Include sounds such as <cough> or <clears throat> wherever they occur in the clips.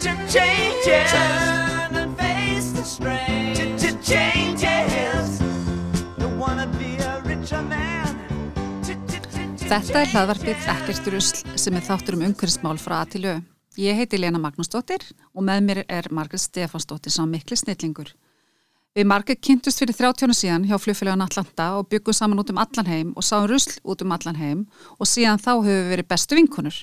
to change Turn and face the strain changes Don't wanna be a richer man Þetta er hlaðvarpið Ekkert rusl sem er þáttur um umhverfismál frá Atilö. Ég heiti Lena Magnúsdóttir og með mér er Margret Stefansdóttir sem mikli snillingur. Við Margret kynntust fyrir 30 síðan hjá fljóðfélagun Atlanta og byggum saman út um allan heim og sáum rusl út um allan heim og síðan þá höfum við verið bestu vinkunur.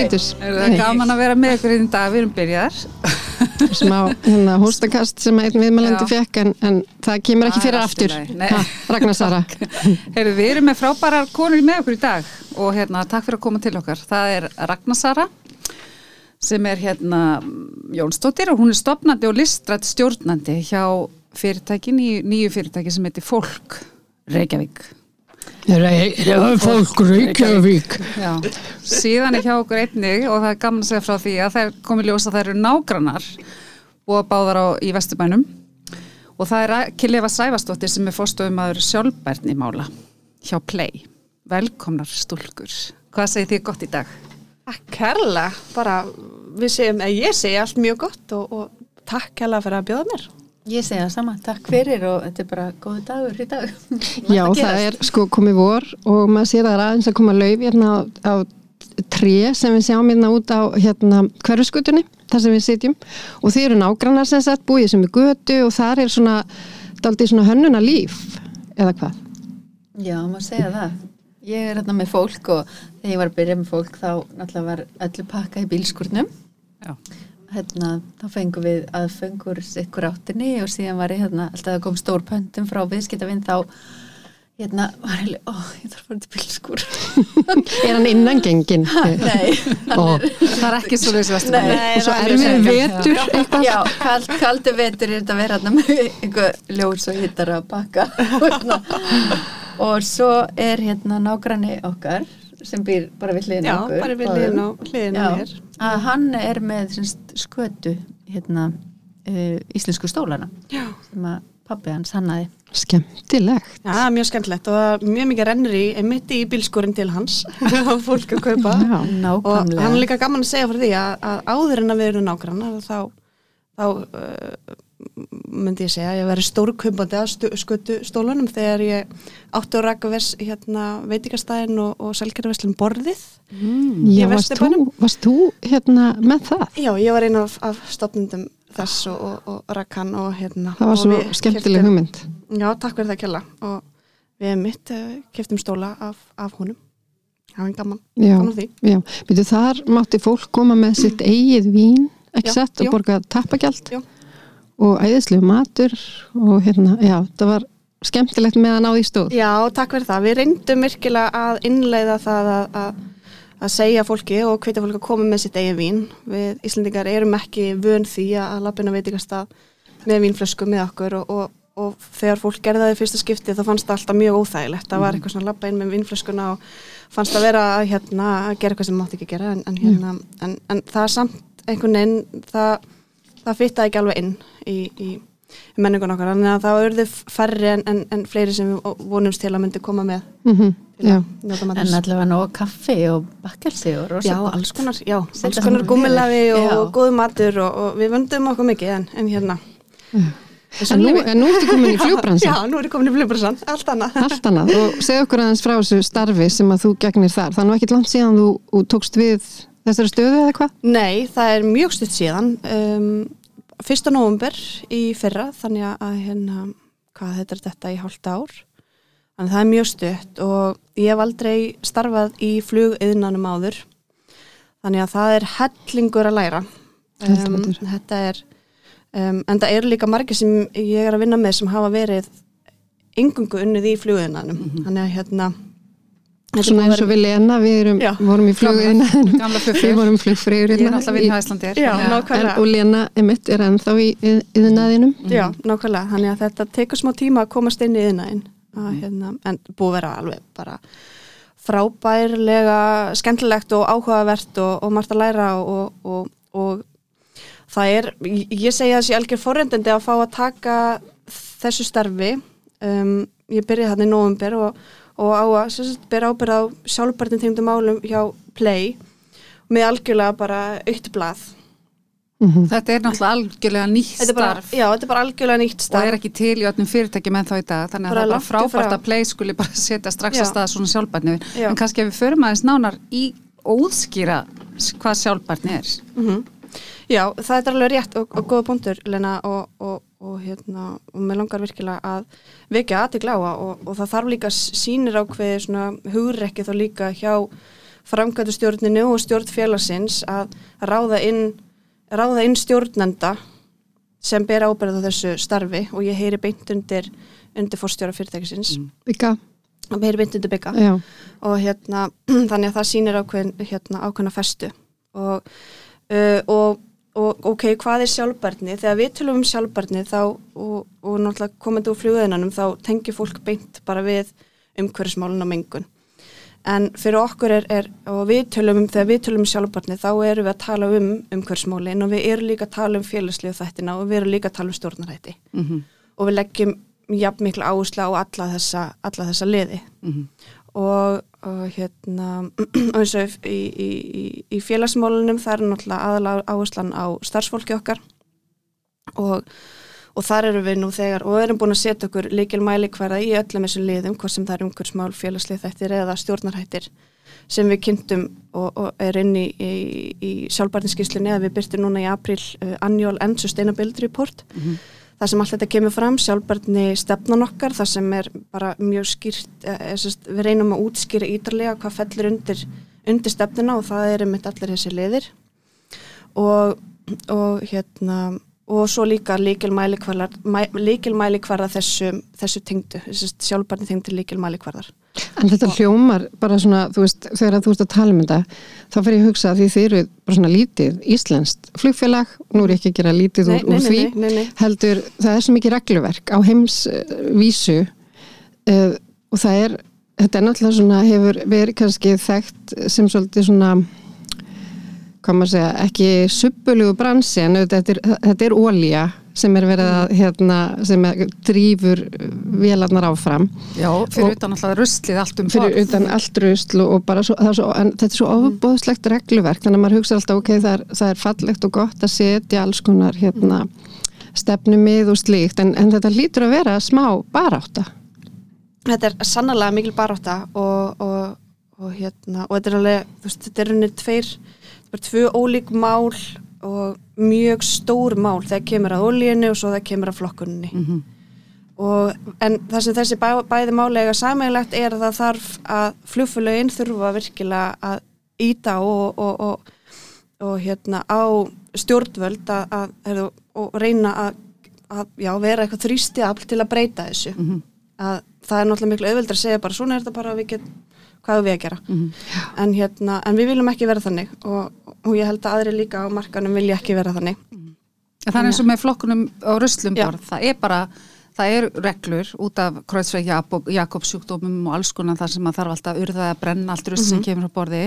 Fítus. Það er gaman að vera með ykkur í þinn dag, við erum byrjaðar. Smá hérna, hóstakast sem einn viðmælandi fekk en, en það kemur ekki fyrir aftur. Ha, Ragnar Sara. <laughs> Heyrðu, við erum með frábærar konur með okkur í dag og hérna, takk fyrir að koma til okkar. Það er Ragnar Sara sem er hérna Jónsdóttir og hún er stopnandi og listrætt stjórnandi hjá fyrirtæki, nýju, nýju fyrirtæki sem heitir Folk Reykjavík. Fólk Reykjavík. Síðan er hjá okkur einnig og það er gaman að segja frá því að það komið ljósa að það eru nágrannar og báðar á, í Vesturbænum. Og það er Killefa Sæfastóttir sem er fórstofum aður sjálfbærni mála hjá Play. Velkomnar stúlkur. Hvað segir þið gott í dag? Takk kærlega, bara við segjum, ég segi allt mjög gott og, og takk kærlega fyrir að bjóða mér Ég segja það sama, takk fyrir og þetta er bara góðu dagur í dag. <laughs> Já, það er sko komið vor og maður sér að það er aðeins að koma lauf hérna á, á tré sem við sjáum hérna út á hérna hverfuskutunni, þar sem við sitjum og þeir eru nágrannar sem sett búið sem er götu og þar er svona aldrei svona hönnuna líf eða hvað? Já, maður segja það. Ég er hérna með fólk og þegar ég var að byrja með fólk þá náttúrulega var öllu pakka í bílskurnum. Já hérna, þá fengum við aðfengur ykkur áttinni og síðan var ég hérna, alltaf að kom stór pöntum frá viðskiptavinn þá hérna var ég, ó, ég þarf að fara til bilskur <laughs> Er hann innangengin? Nei <laughs> er, Það er ekki svo þessu vestum Og svo er við vetur eitthvað. Já, kald, kaldu vetur er þetta að vera hérna með einhver ljós og hittar að bakka. <laughs> Og svo er hérna nágranni okkar sem býr bara við hliðin á okkur Já, bara við hliðin á hliðin á mér. að hann er með semst, skötu hérna uh, íslensku stólana Já. sem að pabbi hans hannaði. Skemmtilegt. Já, mjög skemmtilegt og mjög mikið rennur í mitt í bílskurinn til hans <laughs> og fólk að kaupa. Já, <laughs> og hann er líka gaman að segja fyrir því að, að áður en að við erum nágrannar þá, þá uh, myndi ég segja, ég væri stórkumbandi að skötu stólunum þegar ég átti á Rækavers hérna, veitikastæðin og, og selgerðarveslum borðið mm. Já, varst þú, varst þú hérna með það? Já, ég var einn af, af stopnundum þess og, og, og Rækkan og hérna Það var svo skemmtileg hugmynd. Já, takk fyrir það kella. Og við mitt uh, keftum stóla af, af húnum það var gaman, já, gaman því. Já, Býtu, þar mátti fólk koma með sitt eigið vín ekki sett og borga tappagjald Já og æðislu matur og hérna, já, það var skemmtilegt með að ná því stóð. Já, takk fyrir það. Við reyndum virkilega að innleiða það að, að, að segja fólki og hvita fólki að koma með sitt eigin vín. Við Íslandingar erum ekki vön því að lappina veitikast að með vínflösku með okkur og, og, og þegar fólk gerði það í fyrsta skipti þá fannst það alltaf mjög óþægilegt. Það var eitthvað svona lappa inn með vínflöskuna og fannst það vera að, hérna, að gera eitthvað sem mátt ekki gera en, en, hérna, en, en það er samt einhvern veginn það það fittaði ekki alveg inn í, í menningun okkar, þannig að það auðvitað færri en, en, en fleiri sem við vonumst til að myndi koma með mm -hmm. En allavega nóg kaffi og bakkelsi og rosa Já, alls konar, já, alls konar gummilafi og, góðu matur og, og við vöndum okkur mikið en, en hérna. En nú, en nú ertu komin í <laughs> flugbransan Já, nú er ég komin í flugbransan, allt annað. Allt annað, og segð okkur aðeins frá þessu starfi sem að þú gegnir þar, það er nú ekkit langt síðan þú, þú tókst við þessari stöðu eða hvað? Nei, það er mjög stutt síðan. Um, 1. november í fyrra þannig að hérna, hvað þetta er þetta í hálft ár? Þannig að það er mjög stutt og ég hef aldrei starfað í flugiðnanum áður. Þannig að það er hellingur að læra. Um, þetta er um, en það eru líka margir sem ég er að vinna með sem hafa verið yngungu unnið í flugiðnanum. Þannig að hérna Svona eins og við Lena, við erum, Já. vorum í Gamla <laughs> við vorum flugfreyjur Ég er hérna að vinna í Æslandir. Já, að- nákvæmlega. En, og Lena emitt er ennþá í yðnaðinum. Já, nákvæmlega, þannig að þetta tekur smá tíma að komast inn í yðnaðinn hérna, en búið vera alveg bara frábærlega skemmtilegt og áhugavert og, og margt að læra og, og, og það er, ég að þessi algjör forrendandi að fá að taka þessu starfi. Um, ég byrjaði hann í november og, og á að sagt, bera ábyrð á sjálfbartin tengdu málum hjá Play með algjörlega bara aukt blað. Þetta er náttúrulega algjörlega nýtt er bara, starf. já, þetta er bara algjörlega nýtt og starf. er ekki til í öllum fyrirtækjum en þá í dag þannig að Bara það er bara frábært frá. að play skuli bara <laughs> setja strax Já. að stað svona sjálfbarni Já. en kannski ef við förum aðeins nánar í óðskýra hvað sjálfbarni er. Mm Já, það er alveg rétt og, og góða punktur, Lena, og, og, og, hérna, og mér langar virkilega að vekja aðtikla á það og, og það þarf líka sínir ákveði svona hugrekki þá líka hjá framkvæmdu stjórninu og stjórn félagsins að ráða inn, ráða inn stjórnenda sem ber ábyrða þessu starfi. Og ég heyri beint undir, undir fórstjóra fyrirtækisins. Vika, og mér heyri beint undir bygga já. og hérna, <clears throat> þannig að það sýnir ákveðin, hérna, ákveðna festu. Og, uh, og, og ok, hvað er sjálfbarni? Þegar við tölum um sjálfbarni þá og, og náttúrulega komandi úr flugðinanum þá tengir fólk beint bara við umhverfismálun og mengun en fyrir okkur er, er og við tölum um, þegar við tölum um sjálfbarni þá erum við að tala um umhverfismálin og við erum líka að tala um félagslegu þættina og við erum líka að tala um stjórnarætti mm -hmm. og við leggjum jafn miklu áherslu á alla þessa, alla þessa liði og, og hérna <clears throat> eins og í, í, í, í félagsmálunum það er náttúrulega aðalega áherslan á starfsfólki okkar. Og, og þar eru við nú þegar og erum búin að setja okkur líkil mælikvæða í öllum þessum liðum, hvað sem það er umhverfsmál, félagslið þættir eða stjórnarhættir sem við kynntum og, og er inn í, sjálfbarniskíslunni eða við byrtum núna í april uh, Annual and Sustainability Report það sem allt þetta kemur fram, sjálfbarni stefnan okkar, það sem er bara mjög skýrt, eh, sest, við reynum að útskýra ítarlega hvað fellur undir, undir stefnuna og það er einmitt allir þessi liðir. Og, og hérna og svo líka líkilmæli kvarða þessu, þessu tengdu, sjálfbarni tengdu líkilmæli kvarðar. En þetta hljómar bara svona, þú veist, þegar þú ert að tala um þetta, þá fer ég að hugsa að því þið eru bara svona lítið íslenskt flugfélag, nú er ég ekki að gera lítið Nei, úr, úr nei, því, nei, heldur, það er svo mikið regluverk á heimsvísu uh, og það er, þetta er náttúrulega svona, hefur verið kannski þekkt sem svolítið svona, segja, ekki suppulugu bransi, en þetta er, þetta er ólía sem er verið að, hérna, sem er, drýfur vélarnar áfram. Já, fyrir utan alltaf ruslið allt um fyrir utan allt rusl og bara svo, er svo, en þetta er svo ofbóðslegt regluverk þannig að maður hugsa alltaf ok, það er, það er fallegt og gott að setja alls konar hérna, stefnumið og slíkt en, en þetta lítur að vera smá barátta. Þetta er sannlega mikil barátta og, og, og hérna, og þetta er alveg, þú veist, þetta er unni tveir, bara tvö ólík mál og mjög stór mál þegar kemur að ólíinu og svo það kemur að flokkunni. Mhm. Og, en það sem þessi bæ, bæði málega samægilegt er að það þarf að flugfélögin þurfa virkilega að íta og, og, og, og hérna á stjórnvöld að, að, að, reyna að, að já, vera eitthvað þrýsti afl til að breyta þessu. Mhm. Að það er náttúrulega miklu auðveldur að segja bara svona er þetta bara við get, hvað er við að gera. Mhm. En, hérna, en við viljum ekki vera þannig og, og ég held að aðri líka á markanum vilja ekki vera þannig. En það er eins og með flokkunum á ruslum Já. borð, það er bara, það er reglur út af Kreuzveig Jakobs sjúkdómum og alls konar þar sem að þarf alltaf að urða að brenna allt rusl sem kemur á borði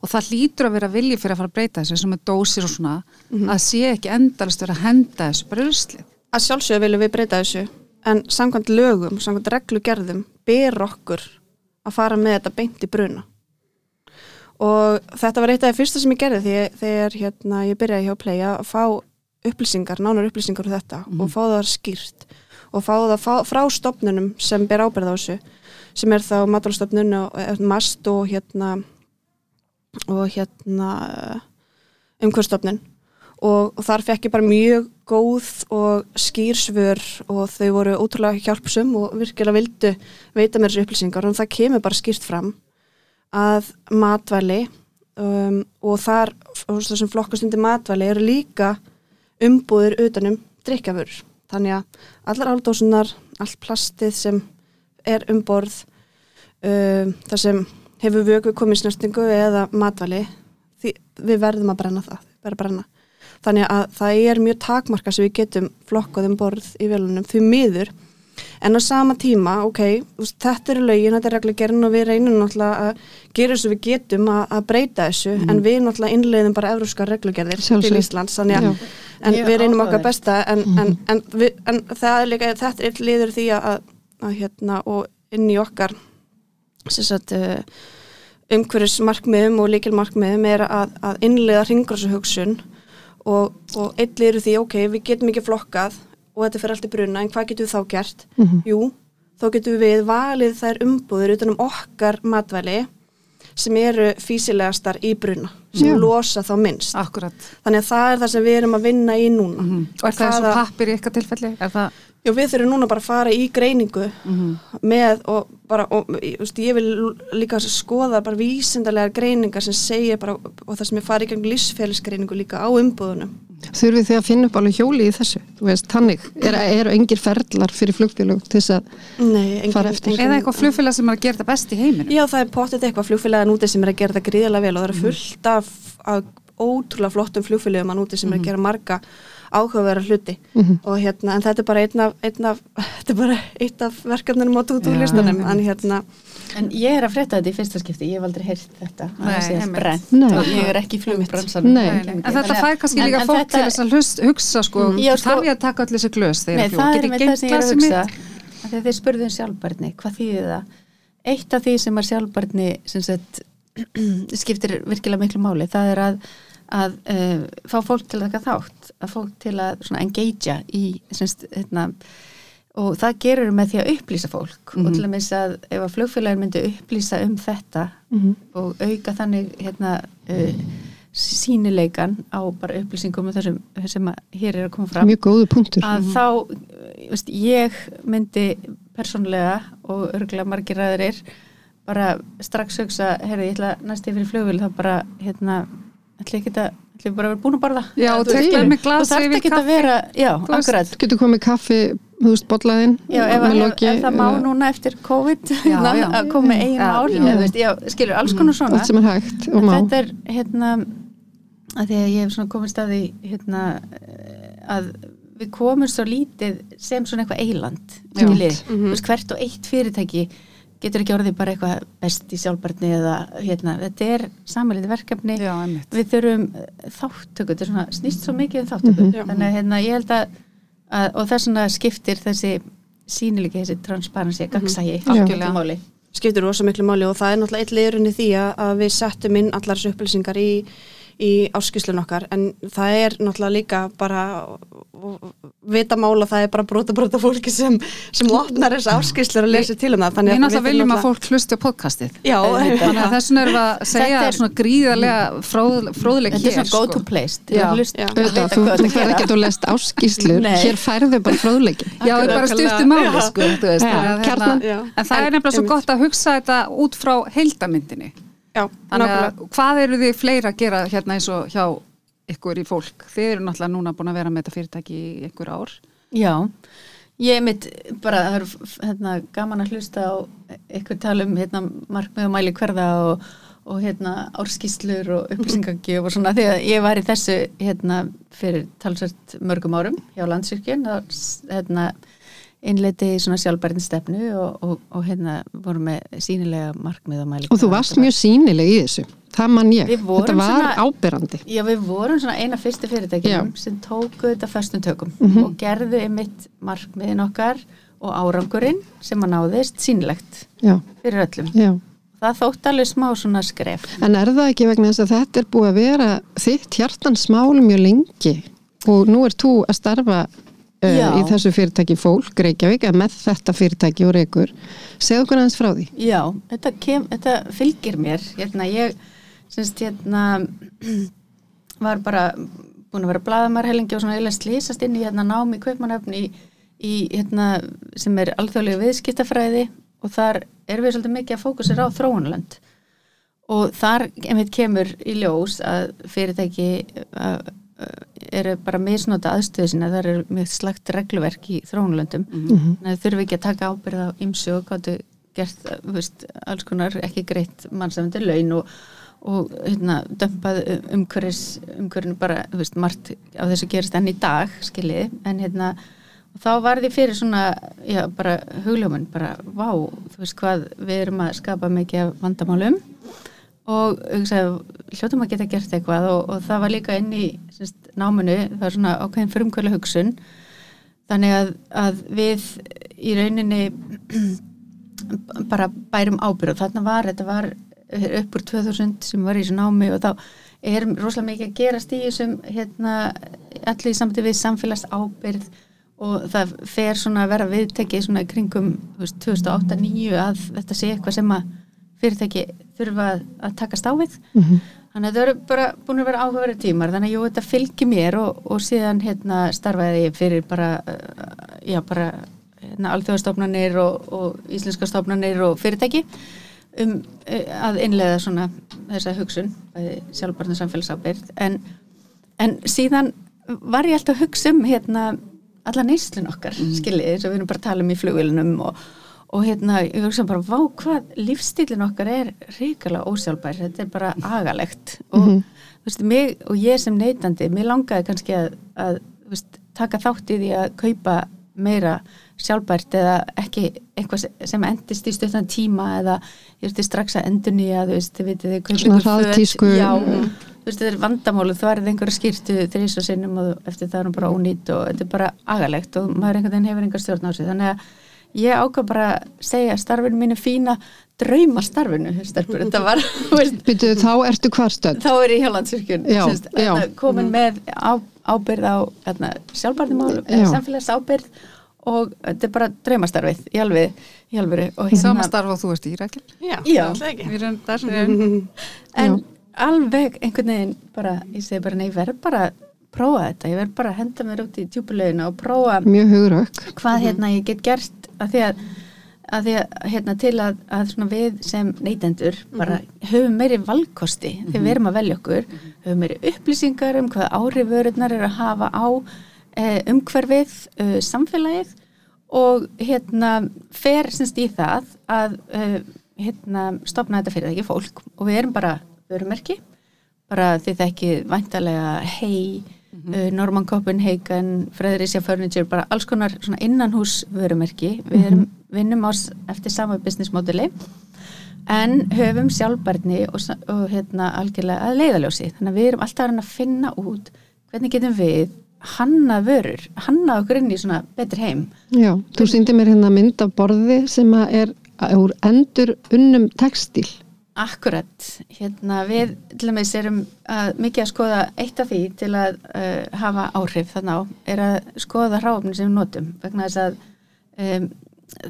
og það hlýtur að vera vilji fyrir að fara að breyta þessu sem er dósir og svona, að sé ekki endalist vera að henda þessu bara í ruslið. Að sjálfsögðu viljum við breyta þessu en samkvæmt lögum, samkvæmt reglugerðum ber okkur að fara með þetta beint í bruna. Og þetta var eitt af það fyrsta sem ég gerði þegar, þegar hérna, ég byrjaði hjá Play að fá upplýsingar, nánar upplýsingar úr þetta og fá það skýrt og fá það fá, frá stopnunum sem ber ábyrð á þessu sem er þá matalstofnun og eh, MAST og hérna og hérna umhverstofnun og, og þar fekk ég bara mjög góð og skýrsvör og þau voru ótrúlega hjálpsum og virkilega vildu veita mér þessu upplýsingar og það kemur bara skýrt fram að matvæli um, og þar þessum flokkastundi matvæli eru líka umbúðir utanum drikkjafur. Þannig að allar áldósunar, allt plastið sem er um borð, um, þar sem hefur vögu komið snöstingu eða matvæli, því við verðum að brenna það, verðum að brenna. Þannig að það er mjög takmarka sem við getum flokkað um borð í velunum því miður en á sama tíma, ok, þetta eru lögin, þetta er reglugerinn og við reynum náttúrulega að gera þess að við getum að, að breyta þessu mm. en við náttúrulega innleiðum bara európska reglugerðir Sjálfsög. til Íslands þannig að en Ég við reynum okkar besta en, Mhm. en, en, við, en það er líka, þetta er liður því að, að, að hérna og inn í okkar sem sagt uh, umhverjus markmiðum og líkil markmiðum er að, að innleiða ringrásu hugsun og, og eitt liður því, ok, við getum ekki flokkað og þetta fyrir allt í bruna, en hvað getum við þá gert? Mhm. Jú, þá getum við valið þær umbúður utanum okkar matvæli sem eru físilegastar í bruna, sem Já. losa þá minnst. Akkurat. Þannig að það er það sem við erum að vinna í núna. Mm. Og er það eins og pappir í eitthvað tilfelli? Er það? Jú, við þurfum núna bara að fara í greiningu með og bara, og, ég, veist, ég vil líka skoða bara vísindarlegar greiningar sem segir bara, og það sem er farið í gang lífsfélagsgreiningu líka á umbúðunum. Þurfið þið að finna upp alveg hjóli í þessu? Þú veist, tannig, er, eru engir ferlar fyrir flugfélög til þess að Nei, engin, Fara eftir. Eða eitthvað flugfélag sem er að gera þetta best í heiminu? Já, það er pottet eitthvað flugfélagan úti sem er að gera þetta gríðarlega vel og það er fullt af, af ótrúlega flottum flugfélagum að úti sem er að gera marga áhugaverða hluti. Og hérna, en þetta er bara einn af, einn af <laughs> þetta er bara eitt af verkefnunum á tútúlistanum, en hérna En ég er að frétta þetta í fyrsta skipti, ég hef aldrei heyrt þetta. Nei, það sé einmitt. brent Nei. og ég er ekki Nei. En þetta fær kannski líka fólk til þess að hlust, hugsa sko, Já, sko- þarf ég að taka allir þessi glös þegar Nei, ég það fljúga? er Get með ég það sem ég þegar þið spurðum sjálfbarni, hvað þýðir það? Eitt af því sem er sjálfbarni sem sett, <clears throat> skiptir virkilega miklu máli, það er að, að uh, fá fólk til að taka þátt að fólk til að engagea í semst, hérna, og það gerur með því að upplýsa fólk. Og til að minnst að ef að flugfélagin myndi upplýsa um þetta og auka þannig hérna, uh, sínileikan á bara upplýsingum um þessum sem hér er að koma fram mjög góðu punktur. að þá, eh, veist, ég myndi persónlega og örgulega margir aðrir bara strax hugsa, herri, ég ætla næst yfir í flugvél þá bara, hérna ætla ég geta, ætla bara að vera búin að borða? Já, og Þú yfir ekki að vera, já, Þú akkurat. Getur komið kaffi, þú veist, bollaðinn Já, ef, með ef, loki, ef það má núna eftir COVID Já, <laughs> já. að koma með eigin já, skilur, alls konar svona. allt sem er hægt og má. þetta er hérna að því að ég hef að því hérna að við komum svo lítið sem svona eitthvað eiland þú veist hvert og eitt fyrirtæki getur ekki orðið bara eitthvað best í sjálfbarni eða hérna, þetta er samanlítið verkefni. Já, við þurfum eh, þáttöku þetta er svona, snýst svo mikið um þáttöku Já. þannig að hérna, ég held að, að og þess vegna skiptir þessi sýnilega þessi transparency, gagsægi Algjörlega. mm máli. Skiptir rosa miklu máli og það er náttúrulega eitt liðurinn í því að, við settum inn allar þessu upplýsingar í, í áskýslun okkar en það er náttúrulega líka bara vita mála það er bara brota brota fólki sem, sem opnar þessu áskýslur og lesi til um það Við Þannig náttúrulega við viljum að náttúrulega- fólk hlusti á podcastið. Já, Þannig að þessum erum að segja er- svona gríðarlega fróð, fróðleik þetta er hér. svona go to sko. place að að Auðvitað, vita þú, gera. ekki að lest áskýslur, hér færðu bara fróðleikin. <laughs> Já, það er bara stuttu máli, sko, að kjarnan. Já. En það er nefnilega svo gott að hugsa þetta út frá heildamyndinni. Já, Þannig nákvæmlega að hvað eru þið fleira að gera hérna eins og hjá ykkur í fólk? Þið eru náttúrulega núna búin að vera með þetta fyrirtæki í einhver ár. Já, ég mitt bara, það er hérna, gaman að hlusta á ykkur tala um hérna, markmið og mæli hverða og, og hérna, árskíslur og upplýsingagjöf og svona því að ég var í þessu hérna, fyrir talsvært mörgum árum hjá landsvirkjun og hérna, innleiti svona sjálfbærtin stefnu og, og, og hérna voru með sínilega markmið og mæli Og þú varst mjög sínileg í þessu. Það man ég. Við vorum Þetta var svona- áberandi. Já, við vorum svona eina fyrstu fyrirtækjum Já. Sem tóku þetta föstum tökum og gerðu einmitt markmiðin okkar og árangurinn sem að náðist sínlegt Já, fyrir öllum. já. Það þótt alveg smá svona skref. En er það ekki vegna þess að þetta er búið að vera þitt hjartans mál mjög lengi og nú er þú að starfa uh, í þessu fyrirtæki fólk, Reykjavík, eða með þetta fyrirtæki og Reykur. Segðu okkur aðeins frá því. Já, þetta, kem, þetta fylgir mér. Hérna, ég semst hérna <clears throat> var bara búin að vera blaðamar helengi og svona eiginlega slýsast inn í hérna nám í kaupmannöfn í, í hérna sem er alþjóðlega viðskiptafræði og þar erum við svolítið mikið að fókusera á þróunlönd og þar einmitt kemur í ljós að fyrirtæki að eru bara misnóta aðstöðu sinna, það eru mjög slagt regluverk í þróunlöndum mm -hmm. að þurfum ekki að taka ábyrð á ymsu og gáttu gert, veist, alls konar ekki greitt mannsafandi laun og, og hérna, dömpað umhverjus umhverjunu bara, veist, margt á þessu gerist enn í dag, skiljið en hérna, þá var því fyrir svona já, bara hugljóman, bara vá, þú veist hvað, við erum að skapa mikið af vandamálum og hljóttum að geta gert eitthvað. Og, og það var líka inn í semst, náminu, það var svona ákveðin frumkvæla hugsun þannig að, að við í rauninni <clears throat> bara bærum ábyrð og þarna var, þetta var upp úr 2000 sem var í þessu námi. Og þá er rosalega mikið að gerast í þessum hérna, allir í samtíð við samfélags ábyrð og það fer svona að vera viðtekið svona kringum 2008-2009 að þetta sé eitthvað sem að fyrirtæki þurfa að takast á við mm -hmm. þannig að það eru bara búin að vera áhugaverið tímar þannig að jú, þetta fylgir mér og, og síðan hérna starfaði ég fyrir bara uh, já, bara hérna, alþjóðastofnanir og, og íslenska stofnanir og fyrirtæki um uh, að innlega svona þessa hugsun sjálfbarnar samfélagsábyrð en, en síðan var ég alltaf að hugsa um hérna alla neyslun okkar, mm. skiljið, eins og við erum bara að tala um í flugvilunum og og hérna, ég hugsa bara, vá hvað lífstílin okkar er ríkala ósjálfbær, þetta er bara agalegt. Og mm -hmm. þú veist, mig og ég sem neytandi, mér langaði kannski að, að veist, taka þátt í því að kaupa meira sjálfbært eða ekki eitthvað sem endist í stöðan tíma eða ég veist, strax að endur nýja, þú veist, þið vitið þið kaupið föt, já, mm. þú veist, þetta er vandamálu, þú erið einhverja skýrtu þrís og sinnum og eftir það er hún bara ónýtt og þetta er bara agalegt og maður einhvern veginn hefur einhver stjórn á sig, þannig að ég ákvað bara að segja starfinu mínu fína drauma starfinu þetta var <laughs> Býtu, þá ertu hvarstönd þá er ég hjá landsvirkjun. Komin mm. með á, ábyrð á hérna, sjálfbarnimál samfélags ábyrð og þetta er bara draumastarfið í alveg, í alveg hérna, Sama starf og þú ert í rækil Já, Já. en alveg einhvern veginn bara, ég segi bara nei, verð bara prófa þetta, ég verð bara að henda mér út í tjúpuleginu og prófa mjög hugurökk hvað hérna ég get gert að því að, að, því að hérna, til að, að við sem neytendur bara mm -hmm. höfum meiri valkosti mm -hmm. þegar við erum að velja okkur mm -hmm. höfum meiri upplýsingar um hvað áhrifururnar er að hafa á eh, umhverfið, uh, samfélagið og hérna fer semst í það að uh, hérna stopna þetta fyrir það ekki fólk og við erum bara vörumerki bara því það ekki vantarlega hei -hmm. Norman Copenhagen, Fredericia Furniture bara alls konar svona innanhús vörumerki, við mhm. erum, -hmm. vinnum ás eftir sama business modeli en höfum sjálfbarni og, og hérna algjörlega að leiðaljósi þannig að við erum alltaf að finna út hvernig getum við hanna vörur, hanna okkur inn í svona betri heim. Já, þú síndi mér hérna mynd af borði sem er úr endur unnum textil Akkurat, hérna við til og meins erum að, mikið að skoða eitt af því til að uh, hafa áhrif þannig á, er að skoða hráfni sem við notum, vegna þess að um,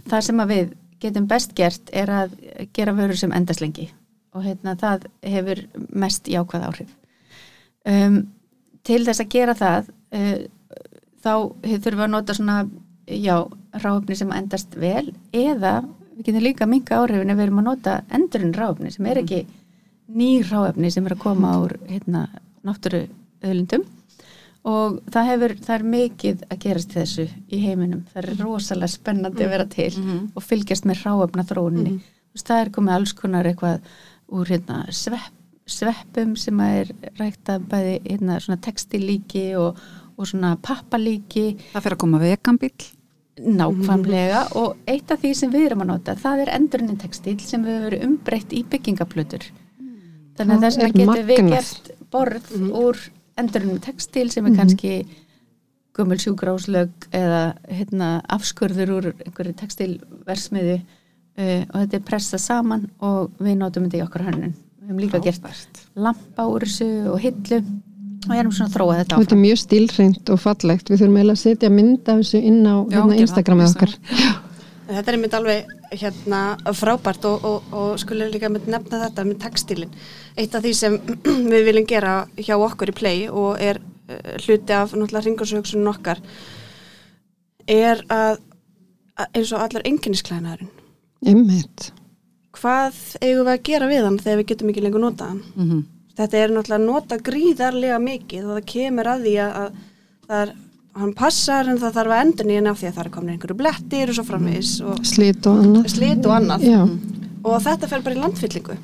það sem að við getum best gert er að gera vörur sem endaslengi og hérna það hefur mest jákvæð áhrif. Um, til þess að gera það uh, þá þurfum við að nota svona já, hráfni sem endast vel eða við getum líka minga áhrifin ef við erum að nota endurinn ráefni sem er ekki ný ráefni sem er að koma úr hérna, náttúru öðlundum og það hefur, það er mikið að gerast þessu í heiminum. Það er rosalega spennandi að vera til mm -hmm. og fylgjast með ráefna þróunni mm -hmm. það er komið alls konar eitthvað úr hérna, svepp, sveppum sem er rægt að bæði hérna, textilíki og, og pappalíki. Það fyrir að koma veganbíl Nákvæmlega mm. og eitt af því sem við erum að nota það er endurinn textil sem við verum umbreytt í byggingaplötur þannig að þess vegna getur við gert borð mm. úr endurinn textil sem er mm. kannski gummul sjúgráslög eða hérna, afskurður úr einhverju textilversmiðu uh, og þetta er pressað saman og við notum þetta í okkar hönnun við hefum líka Frábært. gert lampa úr þessu og hillu og erum svona að þróa þetta áfram. Þetta er mjög stílreint og fallegt, við þurfum eiginlega að setja mynd af þessu inn á Já, hérna, Instagramið okkar. Þetta er mynd alveg hérna, frábært og, og, og skulle líka nefna þetta með textilin. Eitt af því sem <clears throat> við viljum gera hjá okkur í play og er uh, hluti af náttúrulega ringarsöksunum okkar er að, að eins og allar enginnisklænaðurinn Einmitt. hvað eigum við að gera við hann þegar við getum ekki lengur notað hann Mhm. Þetta er náttúrulega nota gríðarlega mikið og það kemur að því að, að það er, hann passar en það þarf að endur nýjan af því að það er komin einhverju blettir og svo framvegis og Slit og annað. slit og annað. Já, og þetta fer bara í landfyllingu.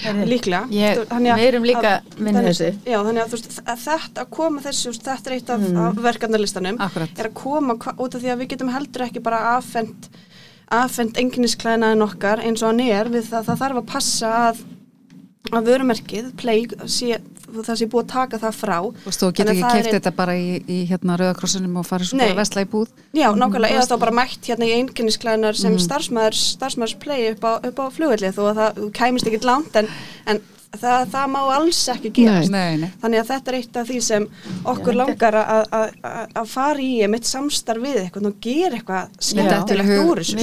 Heyrðu, líklega. Ég, þannig að- við erum líka þannig- þessu já, þannig að, þú veist, að þetta að koma þessu þetta er eitt af, Mm. af verkefnalistanum Akkurat. er að koma út af því að við getum heldur ekki bara afhent afhent enginnisklænaðin okkar eins og hann er við það, það þarf að passa að að vörumerkið, play sé, það sé búið að taka það frá veist, þú getur ekki er keift þetta bara í, í hérna Rauðakrossinum og farið svo Nei. bara vesla í búð. Já, nákvæmlega, eða þá bara mætt hérna í einkennisklæðinar sem Mm. starfsmæður, starfsmæðurs play upp á, upp á flugvellið þó að það þú kæmist ekkit langt en, en það, það má alls ekki gerast. Nei, nei. Þannig að þetta er eitt af því sem okkur Já, langar að- að að- að fara í mitt samstarf við eitthvað og gera eitthvað skemmtilegt úr þessu.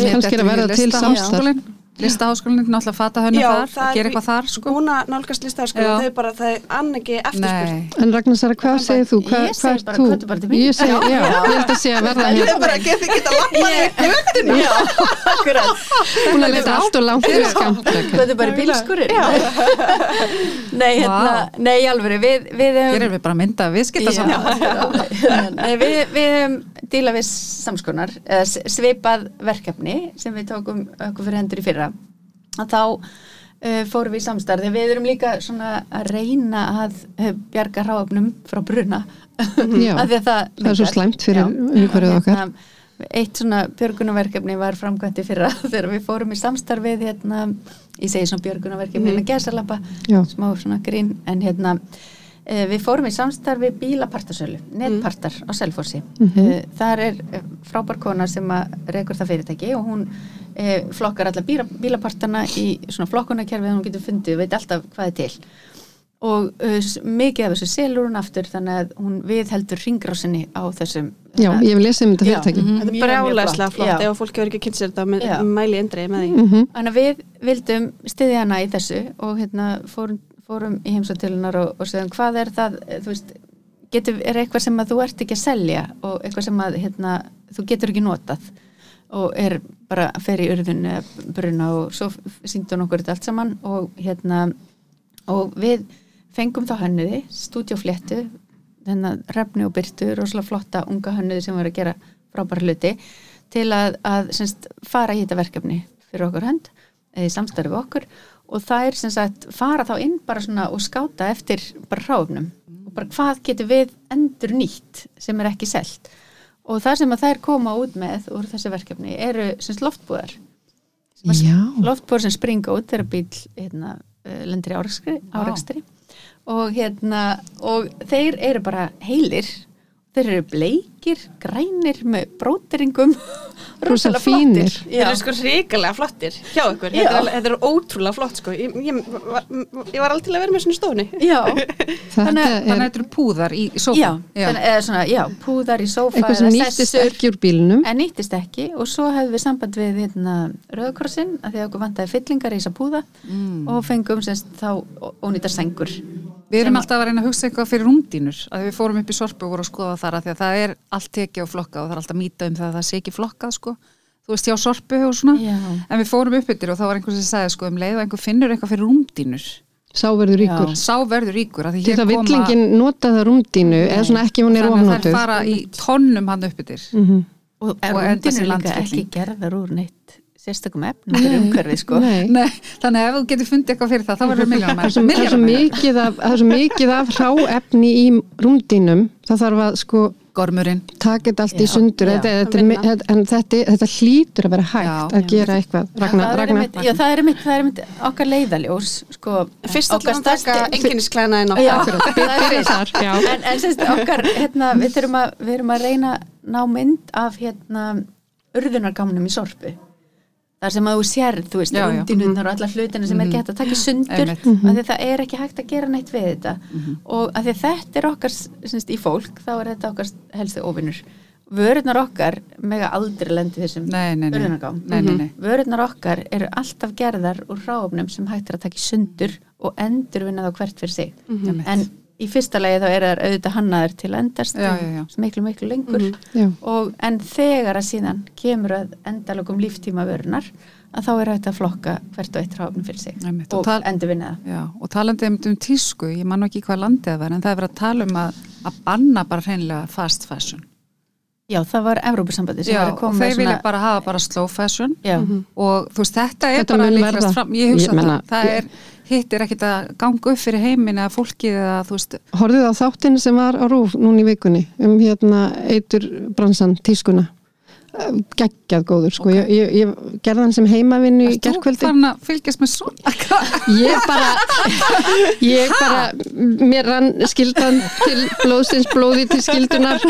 Við- er. Listaháskólinn, náttúrulega fata hönnu þar, það að er- gera eitthvað þar, sko. Núna nálgast listaháskóla, Já. þau bara, það er ann ekki eftirspurt. Nei. en Ragnar Sara, hvað segir þú? Hvað, Ég hvað segi ert bara, þú? komdu bara til mín. Ég segi, já, ég held að sé að verða Ég hér. er bara að geta ekki að lappa í göttinu. Já, akkurat Búin að leita allt og langt <laughs> fyrir skamt. Hvað er bara bílskurinn? Nei, hérna, nei, alveg við, við Hér hefum erum við bara mynda viðskipta saman. Nei, við, við hefum díla við samskonar eða s- svipað verkefni sem við tókum okkur fyrir hendur í fyrra að þá uh, fórum við í samstarf þegar við erum líka svona að reyna að uh, bjarga ráöfnum frá bruna Já, <laughs> að það, það er svo slæmt fyrir Og okkar. hérna, Eitt svona björgunarverkefni var framkvæmt í fyrra <laughs> þegar við fórum í samstarfið hérna, ég segi svona björgunarverkefni mm. gæsalappa, Já. smá svona grín en hérna eh, við fórum í samstarfi bílapartasölu, netpartar á Selfossi. Mm Þar er eh, frábær kona sem að rekur það fyrirtæki og hún eh, flokkar alla bíla, bílapartana í svona flokkunarkerfið hún getur fundið, veit alltaf hvað er til og uh, mikið af þessu selur hún aftur þannig að hún viðheldur ringrásinni á þessum Já, ég hef lesið um þetta fyrirtæki. Mhm. Þetta er bara álæslega flott. ef fólk hefur ekki kynnt sér þetta með, Já. mæli endrið með því. Mhm. Þannig að við vildum styðja hana í þessu og hérna fórum, fórum í heimsóttilunar og, og segðum hvað er það, þú veist, getur, er eitthvað sem að þú ert ekki að selja og eitthvað sem að hérna, þú getur ekki notað og er bara fer í urðun bruna og svo síndi hún okkur þetta allt saman og hérna og við fengum þá hönnuði, stúdjófléttu þennan refni og byrtu, rosalega flotta unga hönnuði sem var að gera frábæra hluti til að, að semst, fara í þetta verkefni fyrir okkur hönd eða í samstarfi okkur og það er sagt fara þá inn bara og skáta eftir bara ráfnum og bara hvað getur við endur nýtt sem er ekki selt og það sem að þær koma út með úr þessu verkefni eru semst loftbúðar. Já, loftbúðar sem springa út þegar bíl hérna, eh, lendir í árekstri. og hérna og þeir eru bara heilir þeir eru bleikir, grænir með bróteringum <laughs> Rosa rosalega flottir. Þeir Já. eru sko ríkilega flottir hjá ykkur, Já. þetta er, þetta er ótrúlega flott sko, ég, ég, var, ég var til að vera með svona stóni. Já, <laughs> Þannig að- er þetta eru púðar í, sófa. já, eða svona, já, púðar í sófa eitthvað sem nýttist sessur, ekki úr bílnum. en nýttist ekki og svo hefðum við samband við hérna, Rauðkrossin að því að okkur vantaði fyllingar í þessa púða Mm. og fengum semst þá ónýtar sengur Við erum alltaf að reyna að hugsa eitthvað fyrir rúmdínur að við fórum upp í sorpu og vorum að skoða þar að því að það er allt tekið og flokkað og það er alltaf mýta um það að það sé ekki flokkað sko þú veist hjá sorpu og svona Já. en við fórum upp yfir og þá var einhver sem sagði sko um leið og einhver finnur eitthvað fyrir rúmdínur Sá verður ríkur. sá verður ríkur því það koma vill enginn nota það rúmdínu eða svona ekki hún er þannig að ofnótuð. þær fara í tonnum hann upp yfir Mhm. og, Og og sérstakum efnum fyrir umhverfið sko. Nei. Nei, þannig að ef þú getur fundið eitthvað fyrir það þá verður er svo, það er svo mikið af, það er svo mikið af hráefni í rúmdínum það þarf að sko gormurinn. taka þetta allt í Já, sundur. já, þetta, þetta, en þetta, þetta hlýtur að vera hægt Já. að gera eitthvað. Ragnar, það er Ragnar. einmitt, já, það er einmitt, það er einmitt okkar leiðaljós sko, Fyrst okkar stærsti- enginnisklænaðin Já, okkar. <laughs> en, en semst okkar hérna, við, þurfum að, við erum að reyna ná mynd af hérna urðunargamnum í sorpu þar sem að þú sér, þú veist, undinunnar og alla hlutina sem er gett að taka sundur af því að það er ekki hægt að gera neitt við þetta. Og af því þetta er okkar semst, í fólk, þá er þetta okkar helstu óvinnur vörurnar okkar mega aldrei lendi þessum nei. vörurnar okkar eru alltaf gerðar úr ráfnum sem hægt er að taka sundur og endurvinna þá hvert fyrir sig. Einmitt. en í fyrsta lagi þá er það auðvitað hannaður til að endast Já, já, já. miklu miklu lengur. Já. og en þegar að síðan kemur að endalögum líftíma vörunar að þá er hægt að flokka hvert og eitt ráfnum fyrir sig Einmitt, og og endurvinna það. Já, og talandi einmitt um tísku, ég man ekki hvað landið það var, en það er verið að tala um að, að banna bara hreinlega fast fashion. Já, það var Evrópusambandi sem var að og koma þeir með vilja svona bara hafa bara slow fashion. Já, og þú veist, þetta er Þetta bara líkast fram, ég hugsa Ég meina- það, það er, hitt er ekkit að ganga upp fyrir heimin eða fólkið eða þú veist, Horfið á þáttinn sem var á Rúf núna í vikunni um hérna eitur bransan tískuna geggjað góður sko. Ég, ég, ég gerði hann sem heimavinnu í ertu gerkvöldi farin að fylgjast með svona? ég bara <laughs> ég bara, mér rann skildan til blóðsins blóði til skildunar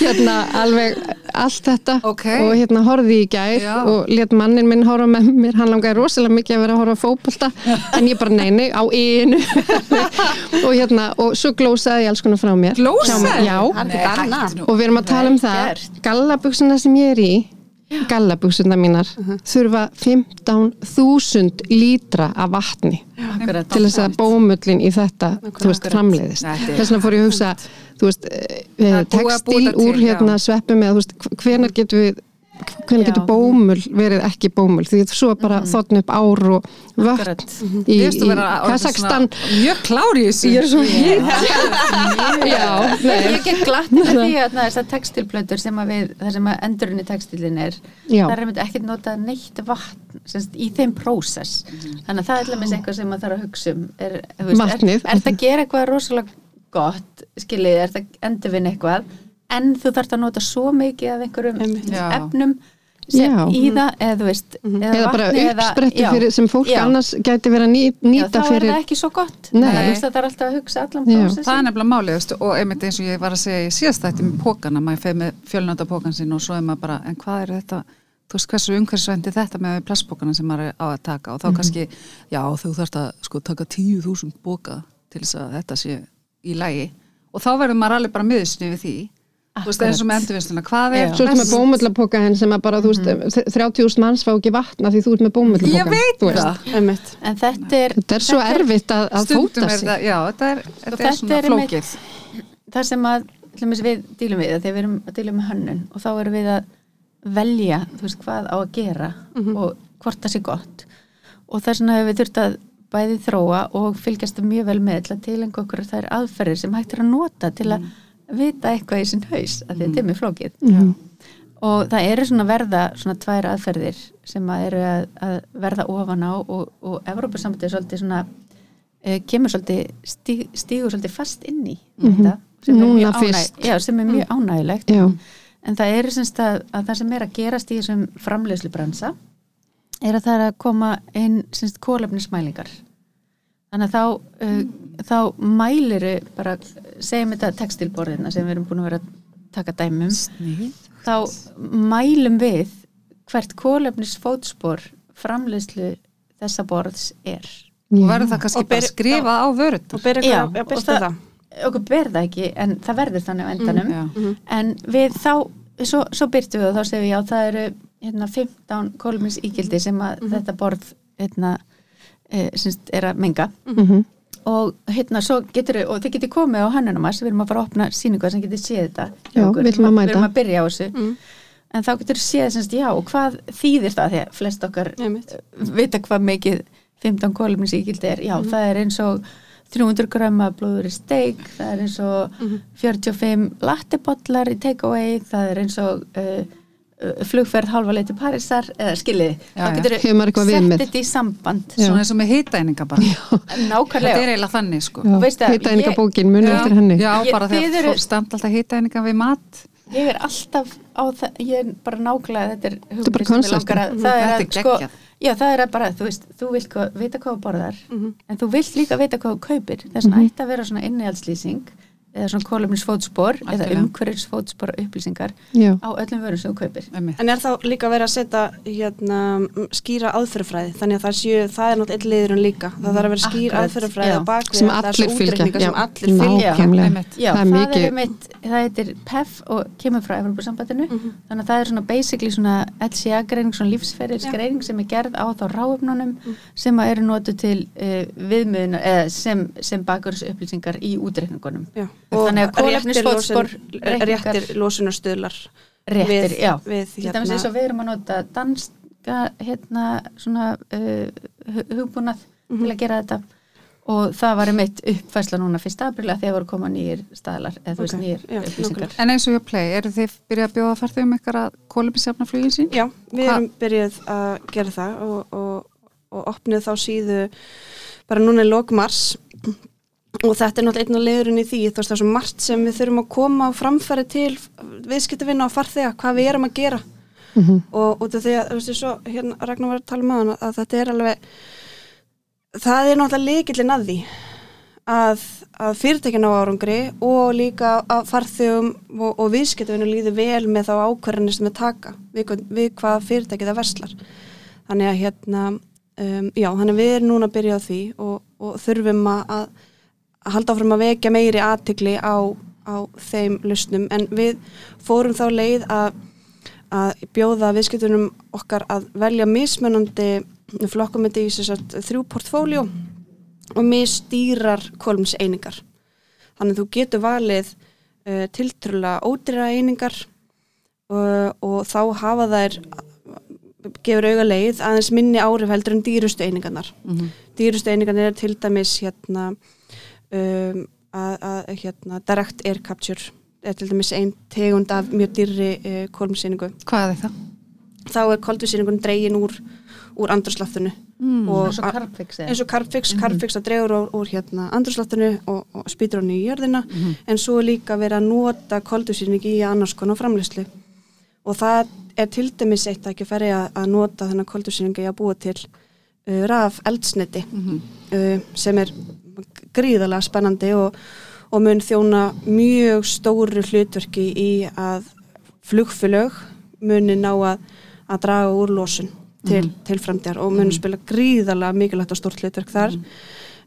hérna alveg allt þetta. Ok. og hérna horfði í gær Já. og let mannin minn horfa með mér. Hann langaði rosalega mikið að vera að horfa á fótbolta. En ég bara neini á einu <laughs> og hérna og svo glósaði ég alls konar frá mér. Glósaði? Já, og við erum að tala um það. Gert. gallabuxuna sem ég er í gallabuxuna mínar þurfa 15.000 lítra af vatni akkurat. til þess að bómullin í þetta veist, framleiðist. Þess vegna fór ég að hugsa veist, eh, Það er búið að búa textíl þetta til, úr hérna sveppum eða hvenar getur við Já. getur bómull verið ekki bómull því þetta svo er bara þotn upp ár og Akkurat. í, orðin Kazakstan Mjög klári í þessu. ég er svo hitt já, nei, Ég get glatt með því <laughs> að þessar textilplötur sem að við, það sem að endurinn í textilin er, Já. það er einmitt ekkert notað neitt vatn semst, í þeim prósess. Þannig að það er alveg eitthvað sem maður þarf að hugsa um. Er, þú Vatnið. Er, er það að gera eitthvað rosalega gott, skiljið, er það að endurvinna eitthvað, en þú þarf að nota svo mikið af einhverjum Einmitt. Já. efnum sem, Já. í það, eða þú veist, eða bara vatni eða- uppsprettu já. fyrir, sem fólk Já. annars gæti verið að nýta þá er fyrir það ekki svo gott. Nei. Þannig að þú veist, það er alltaf að hugsa allan. Það er nefnilega málið veistu, og einmitt eins og ég var að segja í síðast þætti með pókana, maður feið með fjölnönda pókan sinn og svo er maður bara, en hvað er þetta þú veist hversu umhverfisvændi þetta með plastpókana sem maður er á að taka og þá kannski já þú þarfst að sko taka 10.000 póka til þess að þetta sé í lægi og þá verður maður alveg bara miðusni við því þú veist eins og með endurvinnsluna, hvað er. Svo ertu með bómullapoka henn sem að bara, þú veist, 30.000 manns fá ekki vatna því þú ert með bómullapoka. ég veit það Einmitt. En þetta er, Þetta er svo erfitt að, að stundum fóta er sig. það, já þetta er, þetta er þetta svona flókið það sem að til dæmis, við dílum við, að þegar við erum að díla með hönnun og þá erum við að velja þú veist hvað á að gera og hvort það sé gott og þess vegna hefur við þurft að bæði þróa og fylgjast mjög vel með til okkur þær aðferðir sem hægt er að nota til að vita eitthvað í sinn haus að þetta er mjög flókið og það eru svona verða svona tvær aðferðir sem að eru að, að verða ofan á og, og Evrópusambandið er svolítið svona uh, kemur svolítið stíg, stígur svolítið fast inn í þetta sem er mjög ánæg- já, sem er mjög ánægilegt Já. en það er semst að, að það sem er að gerast í þessum framleiðslubransa er að það er að koma inn semst kólefnismælingar þannig að þá uh, þá mæliru bara segjum þetta textilborðina sem við erum búin að vera að taka dæmum þá mælum við hvert kólefnisfótspor framleiðslu þessa borðs er. Og verður það kannski bara skrifað á vörut Og byrja Já, að og byrja það- það. okkur ber það ekki en það verður þannig á endanum. já. en við þá svo, svo byrtum við og þá segum við já það eru hérna, 15 kólumins ígildi sem að þetta borð hérna, e, syns, er að menga. Mhm. Og hérna svo getur og þið getur komið á hannunumars við erum að fara að opna síningu sem getur séð þetta Já, við ætlum að erum að byrja á þessu. En þá getur séð semst, já og hvað þýðir það því að flest okkar Einmitt. vita hvað mikið 15 kólumins ígildi er. Já það er eins og 300 grömma blóður í steik, það er eins og 45 lattebollar í take-away, það er eins og uh, flugferð halva leið til Parísar eða skiljiði, Já, þá getur viðmið? sett þetta í samband. Já. svona eins og með hitaeininga bara. <laughs> Þetta nákvæmlega. Er eiginlega þannig sko. Og veistu að Hitaðinga ég- bókin muni eftir henni. já Ég- bara þegar eru- eru... stamt alltaf hitaeininga við mat. Ég er alltaf á það, ég er bara nákvæmlega þetta er er bara hugmynd sem mig konceptið. langar að, það er Þetta að er sko, geggjað. já það er að bara, þú veist, þú vilt hvað, vita hvað þú borðar, en þú vilt líka vita hvað þú kaupir, þess ætti að vera svona innihaldslýsing eða svona kólefnisfótspor eða umhverfisfótspor upplýsingar Já, á öllum vörum sem þú kaupir. En er þá líka verið að setja hérna, skýra aðferðafræði? Þannig að það, séu, það er náttúrulega eitt liðurinn líka. Það þarf að vera skýr Akkurat, aðferðafræði já. á bakvið sem allir fylgja. sem allir fylgja. Já, það er það, mikið er mitt, það heitir PEF og kemur frá Evropasambandinu þannig að það er svona basically svona LCA-greining, svona lífsferðisgreining sem er gerð á þá ráöfnunum sem að eru notu til uh, viðmiðuna eða sem, sem að réttir kólefnisfótspor losun- réttir losunarstöðlar réttir, við, já. við til dæmis eins og við erum að nota danska hérna svona uh, hu- hugbúnað til að gera þetta. Og það var mitt uppfæsla núna fyrst aprila þegar voru koma nýjir staðlar eða þú veist Ok, nýjir já, upplýsingar. En eins og ég play, eru þið byrjað að bjóða farþegum ykkar að kóluminsjafna flugin sín? Já, við Hva- erum byrjuð að gera það og, og, og opnið þá síðu bara núna í lok mars og þetta er náttúrulega einn og leiðurinn í því þú veist það er svo margt sem við þurfum að koma á framfæri til viðskiptavinna og farþega hvað við erum að gera Mhm. og út af því að þú veist svo hérna Ragnar var að tala með hann að þetta er alveg það er náttúrulega líkillin að því að, að fyrirtækina á árangri og líka að farþegum og, og viðskiptavinu líður vel með þá ákvarðanir sem við taka við, við hvað fyrirtækið það verslar þannig að hérna um, já, þannig að við erum núna að byrja á því og, og þurfum að, að halda áfram að vekja meiri aðtikli á, á þeim lusnum en við fórum þá leið að að bjóða viðskiptunum okkar að velja mismunandi flokkum þetta í sem sagt, þrjú portfóljó og misstýrar kolumseiningar. Þannig að þú getur valið uh, tiltrúlega ódýra einingar uh, og þá hafa þær gefur auga leið aðeins minni árif heldur en dýrustu einingarnar. Mhm. Dýrustu einingarnar er til dæmis hérna, um, að, að, hérna direct air capture er til dæmis einn tegund af mjög dýrri uh, kolumseiningu Hvað er það? þá er koldvísýringun dregin úr, úr andrúrslaftinu Mm. og eins og karpfix eins og karpfix, karpfix að dregur úr, úr hérna andrúrslaftinu og, og spýtur hann í jörðina Mhm. en svo líka verið að nota koldvísýring í annars konar framleyslu og það er til dæmis eitt að ekki færi að, að nota þennan koldvísýring í að búa til uh, raf eldsniti Mhm. uh, sem er gríðalega spennandi og, og mun þjóna mjög stóru hlutverki í að flugfélög muni ná að, að draga úr losun til, til framtíðar og muni spila gríðalega mikilvægt og stórt hlutverk þar.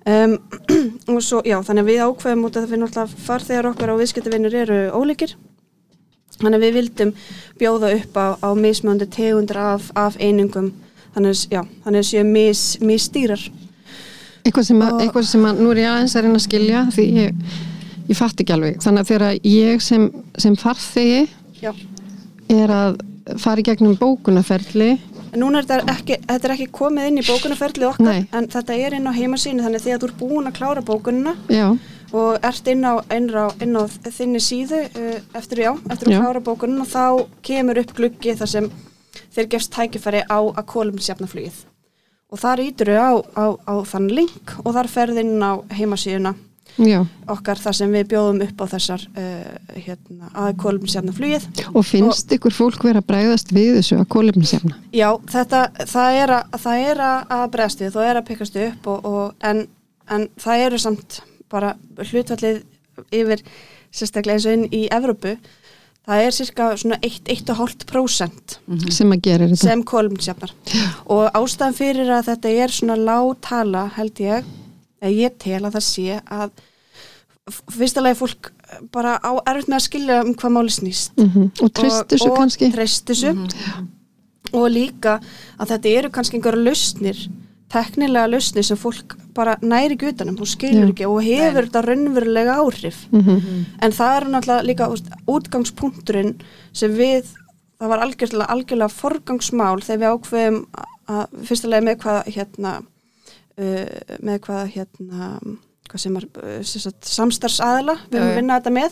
Um, <clears throat> og svo, já, þannig að við ákveðum út að það fyrir náttúrulega farþegar okkar og viðskiptavinnur eru ólíkir. Þannig að við vildum bjóða upp á, á mismöndi tegundur af, af einingum. Þannig að, séu mis, misstýrar eitthvað sem, að, eitthvað sem að, nú er ég aðeins að reyna að skilja því ég, ég fatt ekki alveg. Þannig að þegar ég sem, sem farþegi já. er að fara í gegnum bókunaferli Núna er þetta ekki, þetta er ekki komið inn í bókunarferðlið okkar Nei. en þetta er inn á heimasínu þannig þegar þú ert búin að klára bókunina já, og ert inn á, inn á, inn á þinni síðu uh, eftir, já, eftir að klára bókunina þá kemur upp gluggi þar sem þér gefst tækifæri á að kolumnsjafna flugið og þar ítur á, á, á þann link og þar ferð inn á heimasíðuna já. okkar þar sem við bjóðum upp á þessar uh, hérna, að kolumnsjafna flugið og finnst ykkur fólk vera að bregðast við þessu að kólefnisjafna Já, þetta, það er að, það er að, bregðast við, það er að pikkast upp og, og, en, en það eru samt bara hlutfallið yfir sérstaklega eins og inn í Evrópu, það er cirka svona 1-1,5% sem að gera þetta. sem kolumnsjafnar og ástæðan fyrir að þetta er svona lág tala held ég, eða ég tel að það sé að f- fyrsta lagi fólk bara á erfitt með að skilja um hvað máli snýst. Mm og trist þessu og, kannski. og treyst þessu og líka að þetta eru kannski einhverja lausnir teknilega lausnir sem fólk bara næri gutanum, hún skilur Já. ekki og hefur þetta raunverulega áhrif. Mm en það er náttúrulega líka útgangspunkturinn sem við það var algjörlega, algjörlega forgangsmál þegar við ákveðum að fyrstulega með hvað hérna uh, með hvað hérna sem er sem sagt, samstarfsaðila við Já, erum að já. vinna þetta með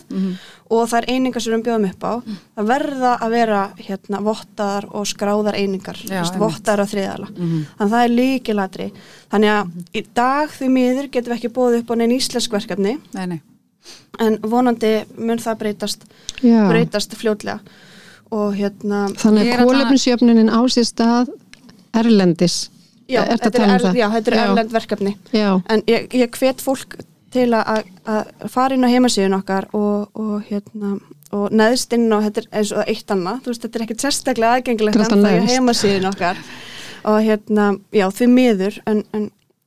og það er einingar sem við bjóðum upp á. Það verða að vera hérna vottaðar og skráðar einingar vottaðar á þriðala Mhm. þannig að það er líkilatri þannig að í dag því miður getum við ekki bóðið upp á neinn íslensk verkefni. Nei, nei. en vonandi mun það breytast já. breytast fljótlega. Og hérna þannig er að kólefnisjöfnunin á sér stað erlendis já, að þetta tala um er, það? já, þetta er erlend verkefni. Já, en ég, ég hvet fólk til að, að fara inn á heimasíðun okkar og, og hérna og neðst inn og þetta er eins og eitt annað. Þú veist, þetta er ekkert sérstaklega aðgengilegt er en það er heimasíðun okkar. Og hérna, já, því miður en, en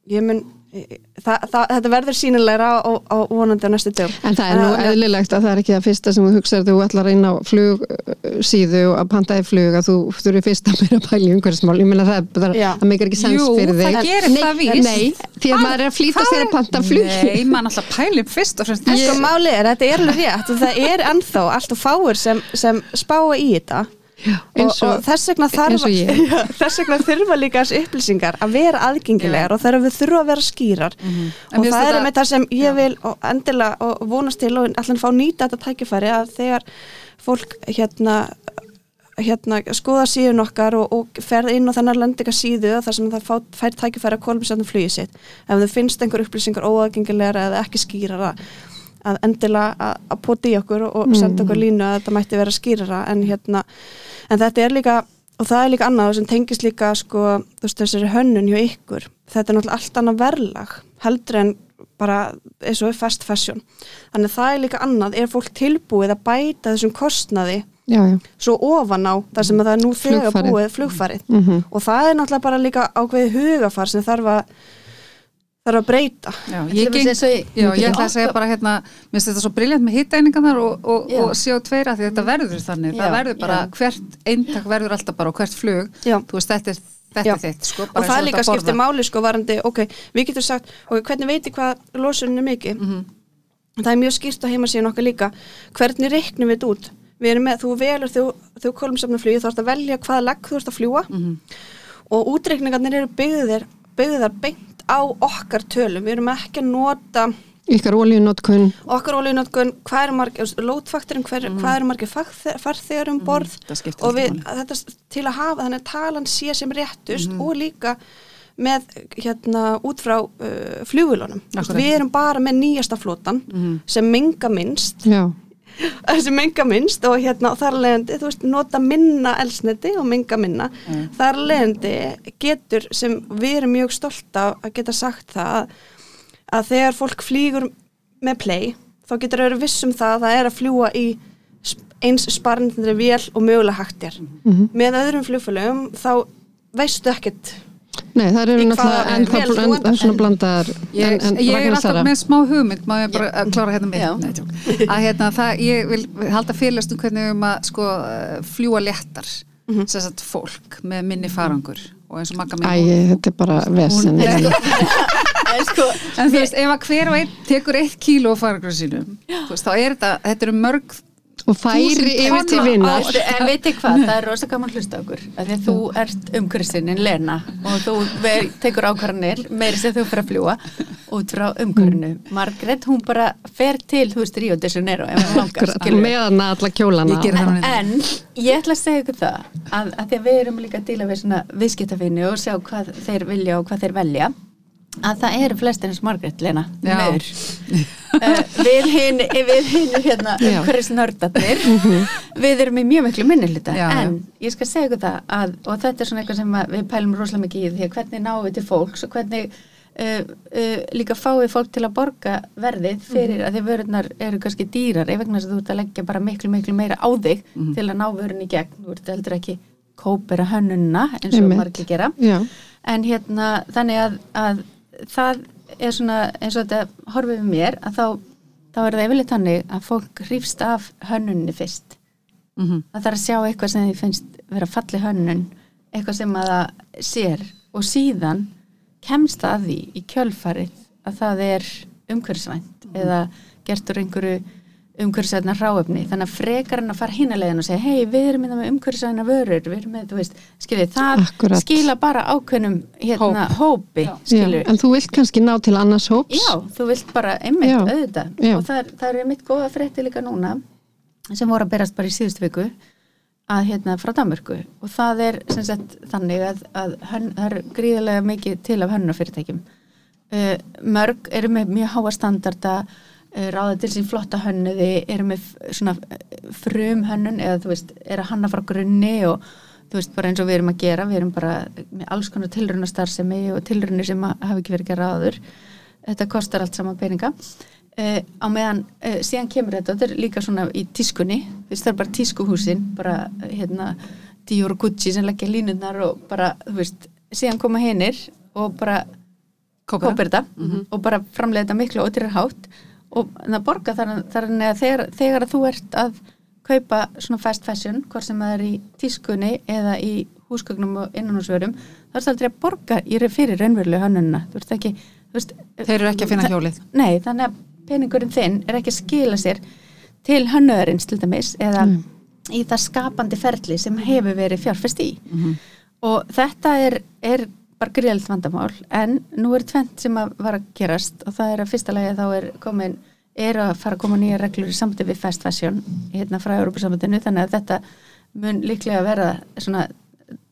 ég mun það, það, þetta verður sínilegra og, og vonandi á næstu dögum En það er nú En- eðlilegt að það er ekki það fyrsta sem þú hugsaður þú ætlar að reyna á flugsíðu og að panta í flug að þú þurfi fyrst að byrja að pæla í umhverfismál. Ég meina það, það, það meikar ekki sens Jú, fyrir þig. það gerir nei, það víst. Nei, því að maður er að flýta sér að panta flug. Nei, mann alltaf pælim fyrst og fremst En sko máli er, þetta er alveg rétt og það er ennþá allt og fáir sem, sem spáa í þetta Já, og, og, og þess vegna þarf og. <laughs> Já, þess vegna þurfa líka þessi upplýsingar að vera aðgengilegar og þegar við þurfa að vera skýrar. En og mér finnst það er með það sem ég vil og endilega og vonast til og allan fá nýta þetta tækifæri að þegar fólk hérna hérna skoða síðun okkar og, og ferð inn á þennar lendinga síðu þar sem það fá, fær tækifæri að kolumsættum flugið sitt. Ef þau finnst einhver upplýsingar óaðgengilegar eða ekki skýrara að endilega að, að poti í okkur og, og senda okkur línu að þetta mætti vera skýrara. En hérna, en þetta er líka og það er líka annað sem tengist líka sko, þú veist þessari hönnun hjá ykkur. Þetta er náttúrulega allt annað verðlag heldur en bara eins og fast fashion. Þannig að það er líka annað. Er fólk tilbúið að bæta þessum kostnaði Já, já. svo ofan á þar sem að það er nú þegar búið flugfarið? Mm og það er náttúrulega bara líka ákveðið hugafar sem þarf að þarf að breyta. Já, ég geng, eins og í- já, ég ætla að segja bara hérna, minnst þetta svo briljant með hittæningarnar og, og, og CO2 að því þetta verður þannig, Já, það verður bara, já. hvert eintak verður alltaf bara og hvert flug, Já. þú veist, þetta er, þetta þitt, sko, og það líka skiptir máli sko varandi, ok, við getum sagt ok, hvernig veit ég hvað losunin er mikið? Mhm. það er mjög skýrt á heimasíðan okkar líka. Hvernig reiknum við þetta út? Við erum með, þú velur þú, þú kolumsafna flugið, þú ert að velja hvaða legg þú ert að fljúa Mhm. og útreikningarnir eru byggðir byggðar beint á okkar tölum við erum ekki að nota Ykkar oljunótkun. okkar ólíunótkun, hvað eru margir lótfaktorinn, hvað eru margir farþe- farþegar um borð Mhm. það skiptir og við, þetta til að hafa þannig að talan sé sem réttust Mhm. og líka með hérna út frá uh, Akkúrat. við erum bara með nýjasta flotan Mhm. sem menga minnst Já. Sem menga minnst og hérna og þar leðandi, þú veist, nota minna elsneti og menga minna Mm. þar leðandi getur sem við erum mjög stolt af að geta sagt það að, að þegar fólk flýgur með play þá getur það verið viss um það að það er að fljúa í eins sparnindri vél og mögulega hægt er Mhm. með öðrum flugfélögum þá veistu ekkert Nei, það eru náttúrulega hvaða en, vel það þú en, endar. en svona blandar Ég, en, en, ég er alltaf Sara. með smá hugmynd, má ég bara að klára hérna með? Að hérna það, ég vil halda fyrirlestum hvernig við um að sko fljúa léttar Mhm. sagt fólk með minni farangur og eins og makka Æ, mín þetta er bara <laughs> en sko, en þú veist, ef að hver og einn tekur eitt kíló farangur sínum þá er þetta, þetta eru mörg Og færi yfir til vinnar. en <laughs> veitir hvað, það er rosa gaman hlusta okkur af því að þú ert umhverfisinn Lena og þú tekur ákvarðanir meiri sem þú fyrir að fljúa út frá umhverfinu. Margrét, hún bara fer til, þú veist, Rio de Janeiro meðan alla kjólana. En, en ég ætla að segja ykkur það að, að því að við erum líka að díla við svona viðskiptafinni og sjá hvað þeir vilja og hvað þeir velja að það eru og Margrét, Lena meður uh, <laughs> við hinn við hinn hérna Já. umhverfis nördarnir við erum í mjög miklu minnilita en ég skal segja ykkur það að, og þetta er svona eitthvað sem við pælum rosalega mikið í því að hvernig náum við til fólks og hvernig Uh, uh, líka fáið fólk til að borga verðið fyrir að því vörurnar eru kannski dýrar ef vegna þess að þú ert að leggja bara miklu miklu meira á þig til að ná vörun í gegn. Þú ert heldur ekki kópera hönnuna eins og margir gera. Já, en hérna þannig að, að það er svona eins og þetta horfið við mér að þá, þá er það yfirleitt þannig að fólk hrýfst af hönnunni fyrst Mhm. það þarf að sjá eitthvað sem því finnst vera falli hönnun eitthvað sem að það sér og síðan kemst það að því í kjölfarið að það er umhverfisvænt eða gert úr einhverju umhverfisvætna ráöfni þannig að frekar en að fara hínalegin og segja hei við erum með umhverfisvætna vörur við erum með, þú veist, skiljið, það Akkúrat. skila bara ákveðnum hérna, hópi, já, skilju en þú vilt kannski ná til annars hóps. Já, þú vilt bara einmitt Já, auðvitað. Já. og það, er- það er einmitt góða frétti líka núna sem voru að berast bara í síðustu viku að hérna frá Danmörku. Og það er sem sagt þannig að, að hönn, það er gríðarlega mikið til af hönnunafyrirtækjum uh, mörg eru með mjög háa standarda ráða til sín flotta hönnuði eru með svona uh, frum hönnun eða þú veist, er að hanna frá grunni og þú veist bara eins og við erum að gera við erum bara með alls konar tilrunastarfsemi og tilrunir sem hafa ekki verið að gera áður. Þetta kostar allt saman peninga. Uh, á meðan uh, síðan kemur þetta, þetta er líka svona í tískunni það er bara tískuhúsin bara hérna Dior og Gucci sem leggja línurnar og bara, þú veist síðan koma hinnir og bara kópir þetta mm -hmm. og bara framlega þetta miklu ótyrir hátt og það borga þar að þegar, þegar að þú ert að kaupa svona fast fashion, hvort sem það er í tískunni eða í húsgögnum og innanúsvörum, þá er það aldrei að borga í fyrir raunverulega veist, Þeir eru ekki að finna hjólið Nei, þannig að peningurinn þinn er ekki að skila sér til hannuðarins til dæmis eða mm. í það skapandi ferli sem hefur verið fjárfest í mm -hmm. og þetta er, er bara gríðalt vandamál en nú er tvent sem að var að gerast og það er að fyrsta lagi að þá er komin er að fara að koma nýja reglur í samtíð við fast fashion hérna frá Európa-samtinu þannig að þetta mun líklega vera svona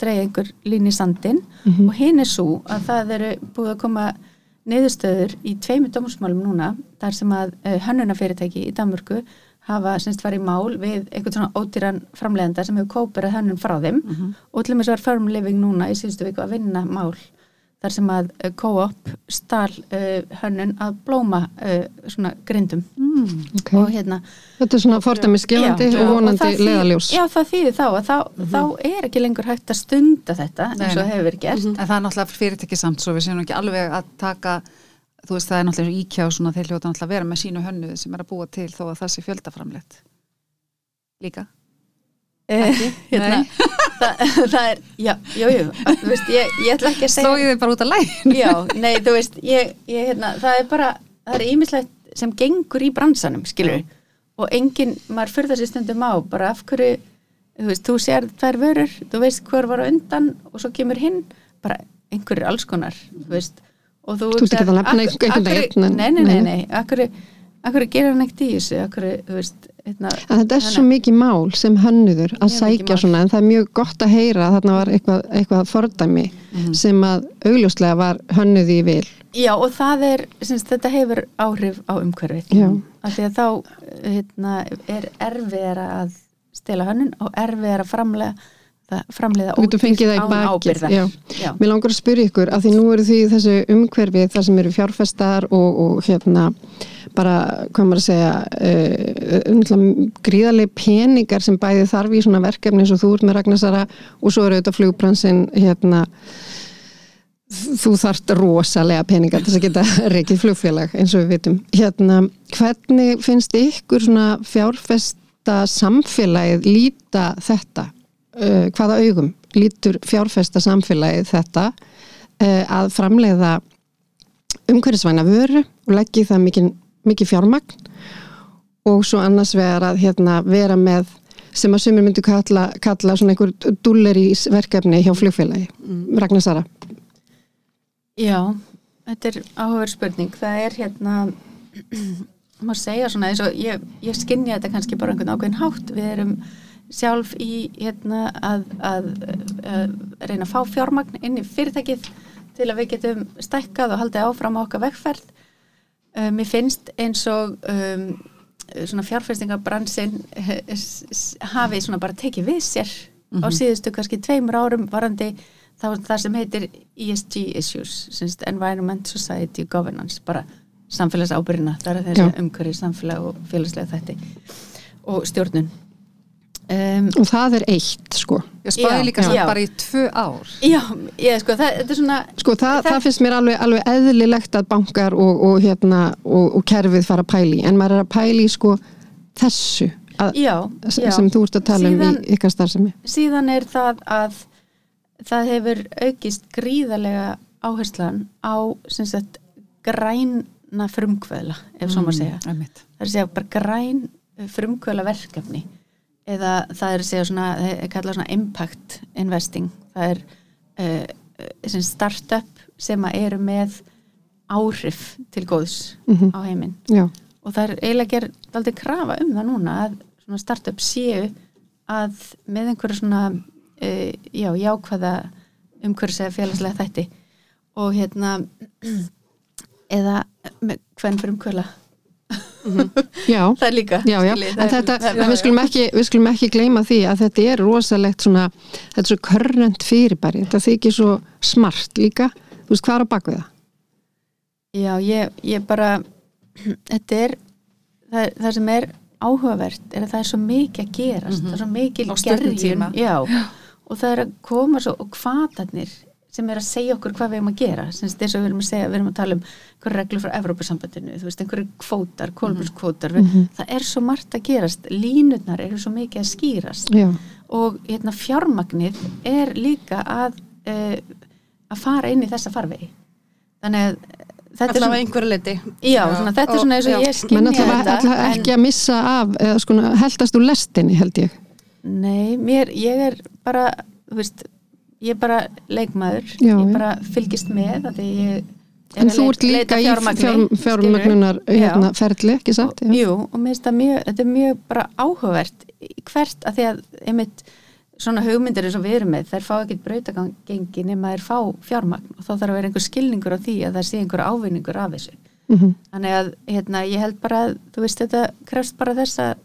dreyja einhver lín í sandin mm -hmm. og hinn er svo að það eru búið að koma neyðustöður í tveimu dómsmálum núna þar sem að eh, hönnunafyrirtæki í Danmörku hafa semst farið mál við einhvern svona ódýran framlegenda sem hefur kóperað hönnun frá þeim mm -hmm. og til og með svo er Firm Living núna í síðustu viku að vinna mál þar sem að uh, Co-op stál uh, hönnun að blóma uh, svona grindum mm, okay. og hérna Þetta er svona fordæmisgefandi og vonandi leðaljós Já það þýðir þá að þá, mm -hmm. þá er ekki lengur hægt að stunda þetta eins og hefur verið gert mm -hmm. En það er náttúrulega fyrirtekki samt svo við séum ekki alveg að taka þú veist það er náttúrulega íkjá og svona þeir hljóta náttúrulega að vera með sínu hönnu sem er að búa til þó að það sé fjöldaframlegt Líka? Eh, <laughs> hérna, <laughs> það, það er, já, jú, jú, þú veist, ég, ég ætla ekki að segja Slóið þið bara út af lægin Já, nei, þú veist, ég, ég, hérna, það er bara, það er ímislegt sem gengur í bransanum, skilur já. og enginn, maður fyrir þessi stundum á bara af hverju, þú veist, þú sér þær vörur, þú veist hver var undan og svo kemur hinn, bara einhverjir alls konar, þú veist og þú veist ekki að lefna einhvern veginn Nei, nei, nei, nei, akkur akkur gerir hann ekkert í þessu? Akkur, þú veist Eitna, þetta er hana, svo mikið mál sem hönnuður að sækja svona en það er mjög gott að heyra að þarna var eitthvað, eitthvað fordæmi mm -hmm. sem að augljóslega var hönnuði í vil. Já og það er, syns, þetta hefur áhrif á umhverfið. Af því að þá heitna, er erfiðar að stela hönnun og erfiðar að framlega framleiða ótrýst án ábyrða Mér langar að spyrja ykkur að því nú eru því þessu umhverfið þar sem eru fjárfestar og, og hérna bara, hvað maður að segja uh, gríðarlega peningar sem bæði þarf í svona verkefni eins og þú ert með Ragnarsara og svo eru auðvitað flugbransin hérna þú þart rosalega peningar til að geta <laughs> reikið flugfélag eins og við vitum. Hérna, hvernig finnst ykkur svona fjárfesta samfélagið líta þetta uh, hvaða augum lítur fjárfesta samfélagið þetta uh, að framleiða umhverfisvæna vöru og leggja það mikið mikið fjármagn? Og svo annars vegar að hérna, vera með sem að sumir myndu kalla, kalla svona einhver dúller í verkefni hjá flugfélagi. Mm. Ragnar Sara. Já, þetta er áhugaverð spurning. Það er hérna <clears throat> maður segja svona eins og ég, ég skinni þetta kannski bara einhvern ákveðin hátt. Við erum sjálf í hérna að, að, að reyna að fá fjármagn inn í fyrirtækið til að við getum stækkað og haldið áfram á okkar vegferð Uh, mér finnst eins og um, svona fjárfæstingabransin hafi svona bara tekið við sér mm -hmm. á mhm. síðustu kannski tveimur árum varandi þá það sem heitir ESG issues, semst Environment Society Governance, bara samfélagsábyrjina, það er þessi umhverju samfélag og félagslega þetta og stjórnun Um, og það er eitt sko. Ég spáði líka samt bara í tvö ár. Já, ég, sko, það, það, svona, sko, það, það finnst mér alveg, alveg eðlilegt að bankar og, og, hérna, og, og kerfið fara að pæli en maður er að pæli sko þessu að, já, sem já. þú ert að tala síðan, um í ykkar starfsemi. síðan er það að það hefur aukist gríðarlega áherslan á sagt, græna frumkvöðla ef mm, svo maður segja. það er að segja bara græn frumkvöðla verkefni eða það er segja svona, það er kallað svona impact investing, það er uh, startup sem eru með áhrif til góðs mm -hmm. á heiminn. Og það er eiginlega gerð aldrei krafa um það núna að svona startup séu að með einhverju svona uh, já, jákvæða umhverjus eða félagslega þætti. Og hérna <clears throat> eða hvern fyrir umhverla <laughs> það er líka já, já. Skilji, en, þetta, er, en við skulum ekki við skulum ekki gleyma því að þetta er rosalegt svona, þetta er svo körnönd fyrirbæri. Þetta þykir svo smart líka. Þú veist hvað er á bakvið það? Já, ég, ég bara <clears throat> þetta er það, það sem er áhugavert er að það er svo mikið að gerast. Það er svo mikið já, og það er að koma svo og hvaðarnir sem er að segja okkur hvað við erum að gera. Þess að við erum að segja, við erum að tala um einhverju reglur frá Evrópusambandinu, þú veist, einhverju kvótar kólbjörnskvótar, mm það er svo margt að gerast, línutnar eru svo mikið að skýrast. Já, og hérna fjármagnið er líka að uh, að fara inn í þessa farvegi. Þannig að þetta er allavega svona, einhverju leiti já, svona, þetta er svona eins og já. ég þetta ætla ekki að missa af eða sko heldast úr lestinni held ég. Nei, mér, ég er bara, þú veist, ég er bara leikmaður, Já, ég bara fylgist með að því ég En þú ert líka í fjármögnunar hérna, ferli, ekki satt? Já. Jú, og mér finnst það mjög, þetta er mjög bara áhugavert hvert að því að einmitt svona hugmyndir eins og við erum með, þær fá ekkit brautagengi nema þær fá fjármagn og þá þarf að vera einhver skilningur á því að það sé einhver ávinningur af þessu. Mhm. Þannig að hérna, ég held bara að, þú veist, þetta krefst bara þess að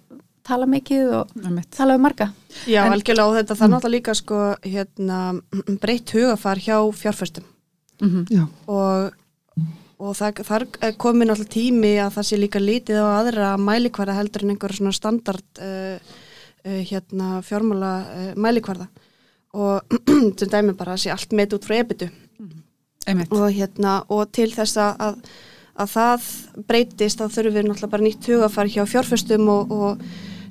tala mikið og Einmitt. tala um marga. Já, En- algjörlega og þetta það er náttúrulega líka sko, hérna, <clears throat> breytt hugafar hjá fjárföstum Mhm. Já. og, og það, þar er komin alltaf tími að það sé líka lítið á aðra mælikvarða heldur en einhverja svona standard uh, uh, hérna, fjármála uh, mælikvarða. Og <clears throat> sem dæmi bara að sé allt með út frá ebitu Einmitt. og, hérna, og til þess að, að, að það breytist þá þurfum við náttúrulega bara nýtt hugafar hjá fjárföstum og, og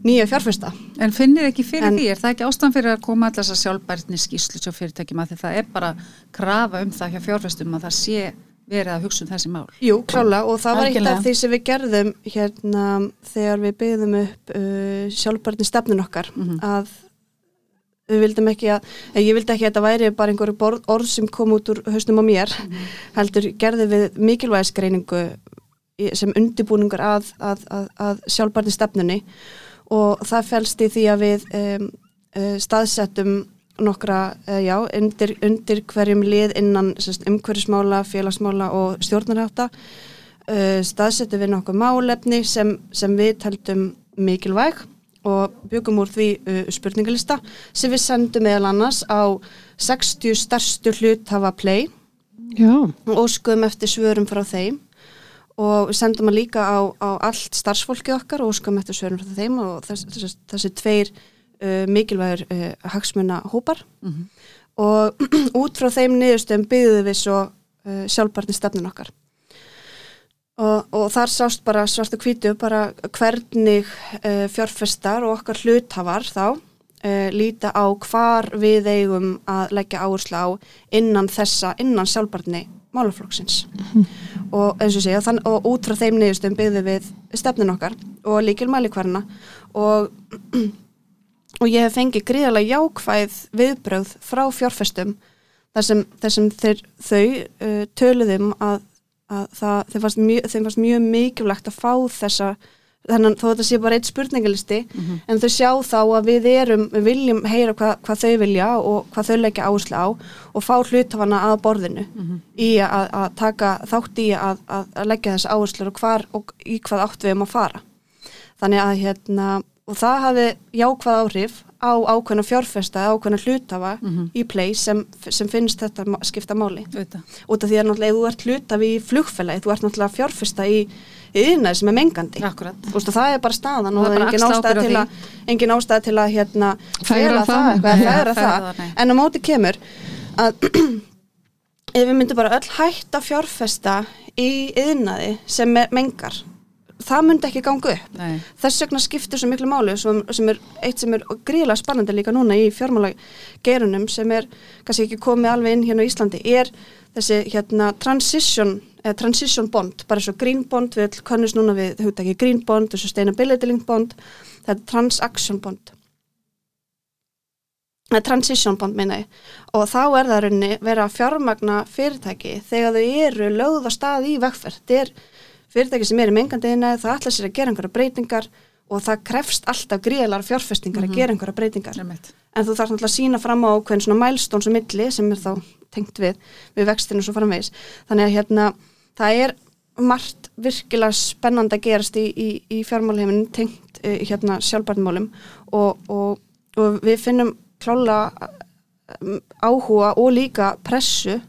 nýja fjárfesta. En finnir ekki fyrir En- því, er það ekki ástæðan fyrir að koma alltaf þess að sjálfbærtni skýslu hjá fyrirtækjum? Að því það er bara krafa um það hjá fjárfestum að það sé verið að hugsa um þessi mál. Jú, klála og það var eitt af því sem við gerðum hérna þegar við byggðum upp uh, sjálfbarni stefnun okkar að við vildum ekki að, eh, ég vildi ekki að þetta væri bara einhverju borð, orð sem kom út úr hausnum á mér, heldur gerðum við mikilvægisgreiningu í- sem undibúningur að, að, að, að sjálfbarni stefnunni og það felst í því að við um, staðsettum nokkra, uh, já, undir, undir hverjum lið innan sérst, umhverfismála, félagsmála og stjórnarhátta uh, staðsettum við nokkuð málefni sem, sem við taldum mikilvæg og byggum úr því uh, spurningalista sem við sendum meðal annars á 60 stærstu hluthafa play. Já, og óskuðum eftir svörum frá þeim. Og sendum að líka á, á allt starfsfólki okkar og óskuðum eftir svörum frá þeim og þess, þess, þessi tveir uh, mikilvægur uh, hagsmuna hópar og <clears throat> út frá þeim niðurstöðum byggðum við svo uh, sjálfbarni stefnun okkar. Og, og þar sást bara svartu hvítu bara hvernig uh, fjárfestar og okkar hluthafar þá uh, líta á hvar við eigum að leggja áherslu á innan þessa, innan sjálfbarni málaflokksins. Og eins og segja, þann, og út frá þeim niðurstöðum byggðum við stefnun okkar og líkil mælikvarna og <clears throat> og ég hef fengið gríðarlega jákvæð viðbröð frá fjárfestum þar sem, þar sem þeir, þau uh, töluðum að, að það, þeim, fannst mjög, mjög mikilvægt að fá þessa þannig þó þetta sé bara eitt spurningalisti en þau sjá þá að við erum við viljum heyra hvað, hvað þau vilja og hvað þau leggja áherslu á og fá hlutafana að borðinu í að, að taka þátt í að, að, að leggja þess áherslu og, hvar, og í hvað átt við um að fara. Þannig að hérna og það hafi jákvæð áhrif á ákveðna fjárfesta, ákveðna hlutafa í play sem, sem finnst þetta skipta máli. Auðvitað. Út af því að náttúrulega þú ert hlutafi í flugfélagi, þú ert náttúrulega fjárfesta í yðnaði sem er mengandi. Akkurat. Og það er bara staðan og Það það er engin ábyrgð til að engin ástæða til að hérna fela það. eitthvað, að Já, fegra fegra það. það. En á móti kemur að <clears throat> ef við myndum bara öll hætta að fjárfesta í yðnaði sem er mengar það myndi ekki ganga upp. Nei. þess vegna skiptir svo miklu máli sem, sem er eitt sem er gríðlega spannandi líka núna í fjármála gerunum sem er kannski ekki komið alveg inn hérna á Íslandi er þessi hérna transition, eh, transition bond bara svo green bond, við kannast núna við hugtaki green bond og sustainability linked bond það er transaction bond. Eh, transition bond meina ég. Og þá er það raunni vera fjármagna fyrirtæki þegar þau eru lögð á stað í vegferð. Þetta er fyrirtæki sem er í mengandiðina það ætla sér að gera einhverja breytingar og það krefst alltaf gríðalara fjárfestingar að gera einhverja breytingar. Einmitt. en þú þarf náttúrulega að sína fram á hvern svona mælstóns og milli sem er þá tengt við við vextinu svo framvegis. Þannig að hérna það er margt virkilega spennandi að gerast í, í, í fjármálheiminu tengt uh, hérna sjálfbarnmálum og, og, og við finnum klála áhuga og líka pressu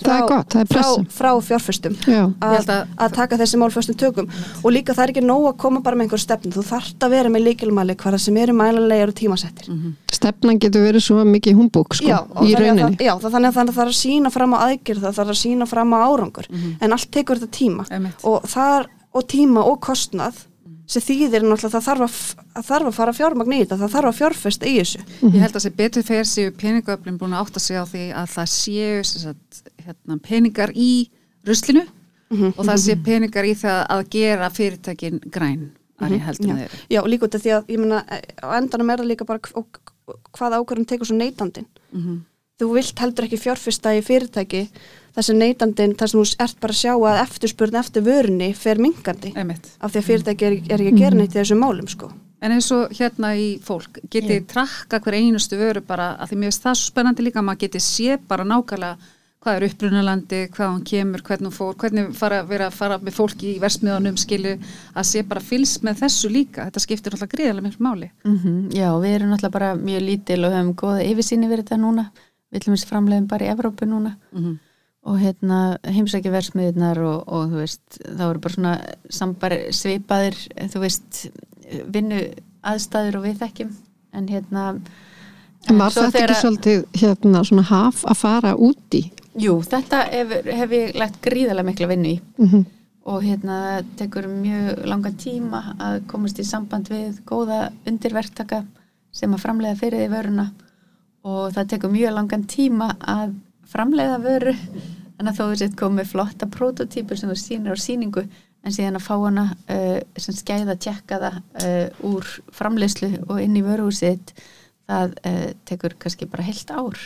það er gott, það er frá, frá fjárfestum. Já, Ég að, að- að taka þessi mál föstum tökum. Og líka það er ekki nóg að koma bara með einhver stefnu. Þú þarft að vera með líkilmæli hvaða sem eru mælanlegar og tímasettir. Stefnan getur verið svo mikið humbúk sko, í rauninni. það, já, það þannig að það þarf að sína fram á aðgjörð það þarf að sína fram á árangur. En allt tekur þetta tíma. Og, þar, og tíma og kostnað sem þýðir náttúrulega að það þarf að, þarf að fara fjármagn í þetta, það þarf að fjárfesta í þessu. Ég held að sé betur fer séu peningöflin búin að átta sig á því að það séu hérna, peningar í ruslinu og það sé peningar í það að gera fyrirtækin græn að ég held um þeir Já, og líka út af því að ég meina á endanum er það líka bara hv- og- hvað ákvörðum tekur svo neytandin þú vilt heldur ekki fjárfesta í fyrirtæki sem neytandin, þar sem þú ert bara að sjá að eftirspurn eftir vörunni fer Einmitt. af því að fyrirtæki er, er ekki að gera neitt í þessum málum sko. En eins og hérna í fólk, getið yeah. trakka hver einustu vöru bara, að því mér finnst það svo spennandi líka að maður getið sé bara nákvæmlega hvað er upprunalandi, hvað hann kemur, hvernig hún fór, hvernig fara, vera að fara með fólki í versmiðanum, skilu, að sé bara fylgst með þessu líka, þetta skiptir alltaf gríðarlega miklu máli. Mm Já, við erum náttúrulega bara mjög lítil og höfum góða yfirsýni verið þetta núna. Við ætlum við framlegum bara í Evrópu núna. Mhm. og hérna heimsækja versmiðunar og, og þú veist þá eru bara svona sambar svipaðir þú veist vinnu aðstæður og við þekkjum. En hérna en var þetta ekki þegar- svolítið hérna svona haf að fara út í Jú, þetta hef, hef ég lagt gríðarlega mikla vinnu í. Mm og hérna tekur mjög langa tíma að komast í samband við góða undirverktaka sem að framleiða fyrir því vöruna. Og það tekur mjög langan tíma að framleiða vöru þannig að þó sett komið flotta prototýpur sem þú sýnir á sýningu en síðan að fá hana uh, sem skæða tjekka það uh, úr framleiðslu og inn í vöruhúsið það uh, tekur kannski bara heilt ár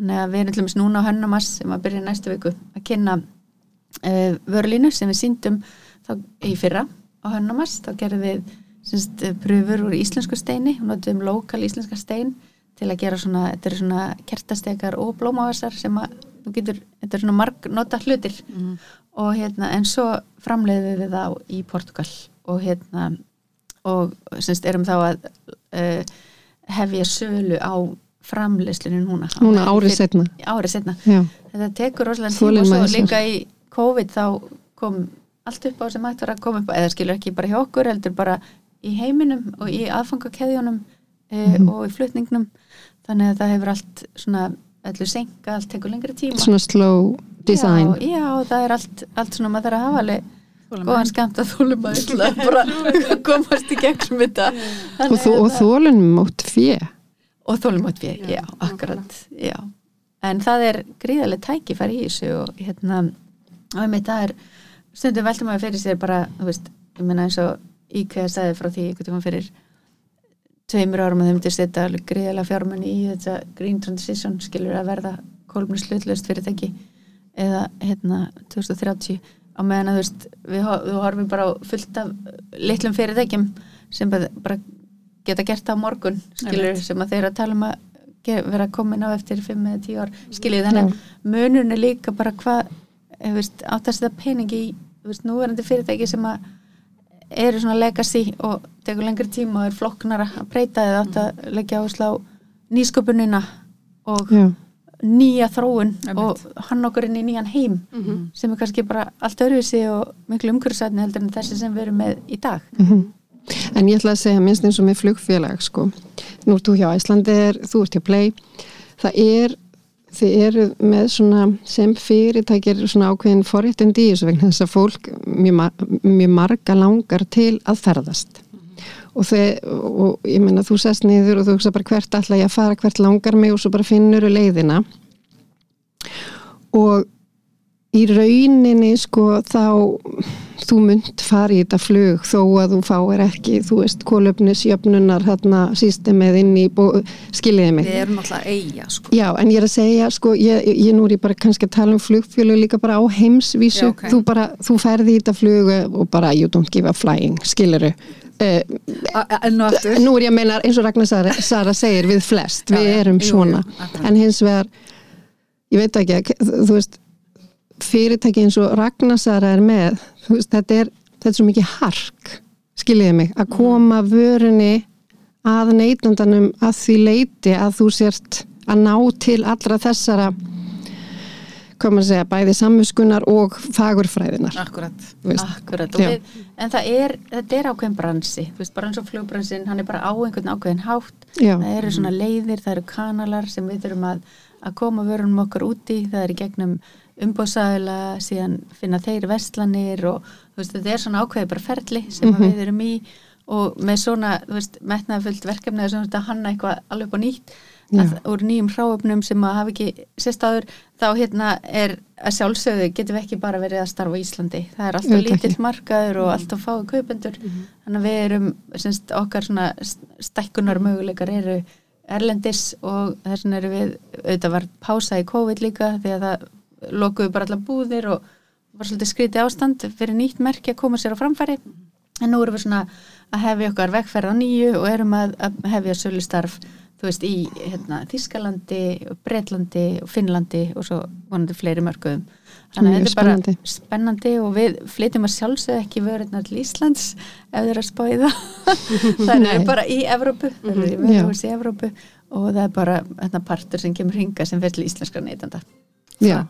þannig að við erum til dæmis núna á Hönnumass sem að byrja næstu viku að kynna uh, vörlínu sem við síndum þá í fyrra á Hönnumass þá gerðum við semst, pröfur úr íslensku steini og notum lokal íslenska stein til að gera svona, þetta eru svona kertastekar og blómávasar sem að þú getur, þetta er svona marg nota hlutir og hérna, en svo framleiðum við þá í Portugal og hérna og semst erum þá að uh, hefja sölu á framleiðslunni núna. Núna árið setna árið setna já, þetta tekur rosalega tíma og svo líka í COVID þá kom allt upp á sem var að koma upp á, eða skilur ekki bara hjá okkur heldur bara í heiminum og í aðfangakeðjunum e, Mhm. og í flutningnum. Þannig að það hefur allt svona allir senka, allt tekur lengri tíma. Svona slow design. Já, já, það er allt, allt svona maður þarf að hafa alveg góðan skamt að þólum <laughs> að bara komast í gegnum þetta. Og, þú, og þólunum mótt fjö og þólumótt við, já, akkurat já, en það er gríðarlega tækifæri í þessu og hérna og einmitt það er, stundum veltum maður fyrir sér bara, þú veist, ég meina eins og IKEA sagði frá því einhvern tímann fyrir tveimur árum að þeim myndi setja alveg gríðarlega fjármunni í þetta green transition skilur að verða kolumni slutlust fyrirtæki eða hérna 2030 á meðan að þú veist við, við horfum bara fullt af litlum fyrirtækjum sem bara bara geta gert það á morgun skilur sem að þeir að tala um að vera komin á eftir 5 eða 10 ár skilur þannig að munurinn er líka bara hvað eh, áttast þetta peningi í veist, núverandi fyrirtæki sem að eru svona legacy og tekur lengri tíma og er flokknara að breyta eða átt að leggja áherslu á nýsköpunina og já, nýja þróun og hann okkur inn í nýjan heim sem er kannski bara allt öðruvísi og miklu umhverfisætni heldur en þessi sem við erum með í dag. Mhm. En ég ætla að segja minnst eins og með flugfélag sko. Nú ert þú hjá Æslandir, þú ert hjá Play. Það er, þið eru með svona sem fyrirtækir svona ákveðin forréttindi í þessu vegna þess að fólk mjög, mjög marga langar til að ferðast. Og, þið, og ég meina þú sest niður og þú hugsa bara hvert ætla ég að fara, hvert langar mig og svo bara finnur leiðina. Og í rauninni sko þá þú munt fara í þetta flug þó að þú fáir ekki, þú veist, kólöfnisjöfnunar hérna sístemið inn í bó- skiljiði mig. Við erum alltaf eiga, sko. Já, en ég er að segja, sko, ég, ég nú er ég bara kannski að tala um flugfjölu líka bara á heimsvísu, Já, ok. þú bara, þú ferði í þetta flug og bara you don't give a flying, skiluru. Uh, aftur. nú er ég að meina eins og Ragnar Sara, Sara segir við flest, Já, við erum jú, svona, jú, en hins vegar, ég veit ekki, þú veist, fyrirtæki eins og Ragnar Sara er með, veist, þetta er, þetta er svo mikið hark, skiljiði mig, að koma vörunni að neytandanum að því leiti að þú sért að ná til allra þessara hvað maður segja, bæði sammuskunar og fagurfræðinar. Akkurat. Akkurat, við, en það er, þetta er ákveðin bransi, veist, bara eins og flugbransin, hann er bara á einhvern ákveðin hátt, Já. það eru svona leiðir, það eru kanalar sem við þurfum að, að koma vörunum okkar úti, það er í gegnum umbóðsæðila, síðan finna þeir verslanir og þú veist, þetta er svona ákveði bara ferli sem að við erum í og með svona, þú veist, metnaðfullt verkefni að þetta hanna eitthvað alveg upp á nýtt að, úr nýjum hráöfnum sem að hafa ekki sérst áður, þá hérna er að sjálfsögðu getum við ekki bara verið að starfa í Íslandi, það er alltaf lítill markaður og alltaf fáið kaupendur. Þannig að við erum, semst, okkar svona stækkunar möguleikar eru erlendis og þess vegna erum við auðvitað var pása í COVID líka því að það lokuðu bara allar búðir og var svolítið skrítið ástand fyrir nýtt merki að koma sér á framfæri en nú erum við svona að hefja okkar vegferð á nýju og erum að, að hefja sölustarf þú veist í hérna, Þískalandi, Bretlandi og Finnlandi og svo vonandi fleiri mörgum þannig að þetta er bara spennandi. spennandi og við flytjum að sjálfsögðu ekki vörurnar til Íslands ef þeir eru að spáða það <laughs> Nei. er bara í Evrópu það eru í Mhm. Já. vörurhús í Evrópu og það er bara hérna, partur sem kemur hinga sem fyrir til íslenskra neytanda Já,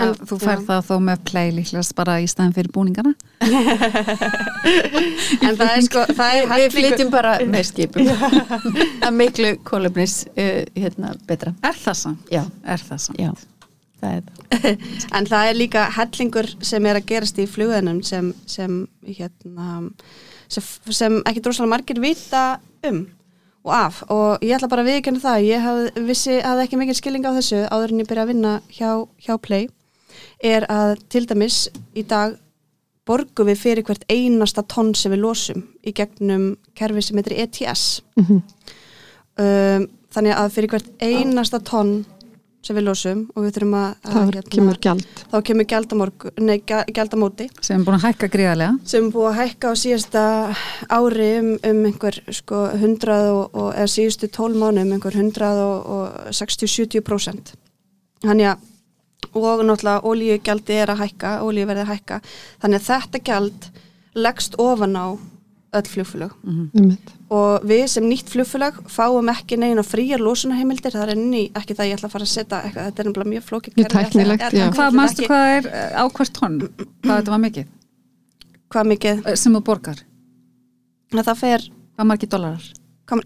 En þú fær það þó með play líklegast bara í staðin fyrir búningana? <laughs> en það er sko það er við flytjum bara <laughs> með skipum. Að miklu kolumnis uh, hérna, betra. Er það samt? já, Er það samt? já, það er það. <laughs> En það er líka hellingur sem er að gerast í flugunum sem, sem hérna sem, sem ekki droslega margir vita um og af. Og ég ætla bara að viðkynna það ég haf, vissi að ekki mikil skilling á þessu áður en ég byrja að vinna hjá, hjá Play er að til dæmis í dag borgum við fyrir hvert einasta tonn sem við losum í gegnum kerfi sem heitir ETS Mhm. um, þannig að fyrir hvert einasta tonn sem við losum og við þurfum að, að það kemur gjald. þá kemur nei, gja- gjaldamóti Sem er búin að hækka gríðarlega. sem er búið að hækka á síðasta ári um, um einhver sko 100 og, og eða síðustu 12 mánu um einhver 160-70% þannig að og náttúrulega ólíugjaldi er að hækka ólíuverði að hækka þannig að þetta gjald leggst ofan á öll flugfélög Einmitt. og við sem nýtt flugfélag fáum ekki neina fríar losunarheimildir það er enni, ekki það ég ætla að fara að setja eitthvað, þetta er nefnilega mjög flókið Mjög tæknilegt, já. Hvað, manstu hvað er á hvert tonn? Hvað þetta var mikið? hvað mikið, Sem þú borgar? að það fer Hvað margir dólarar?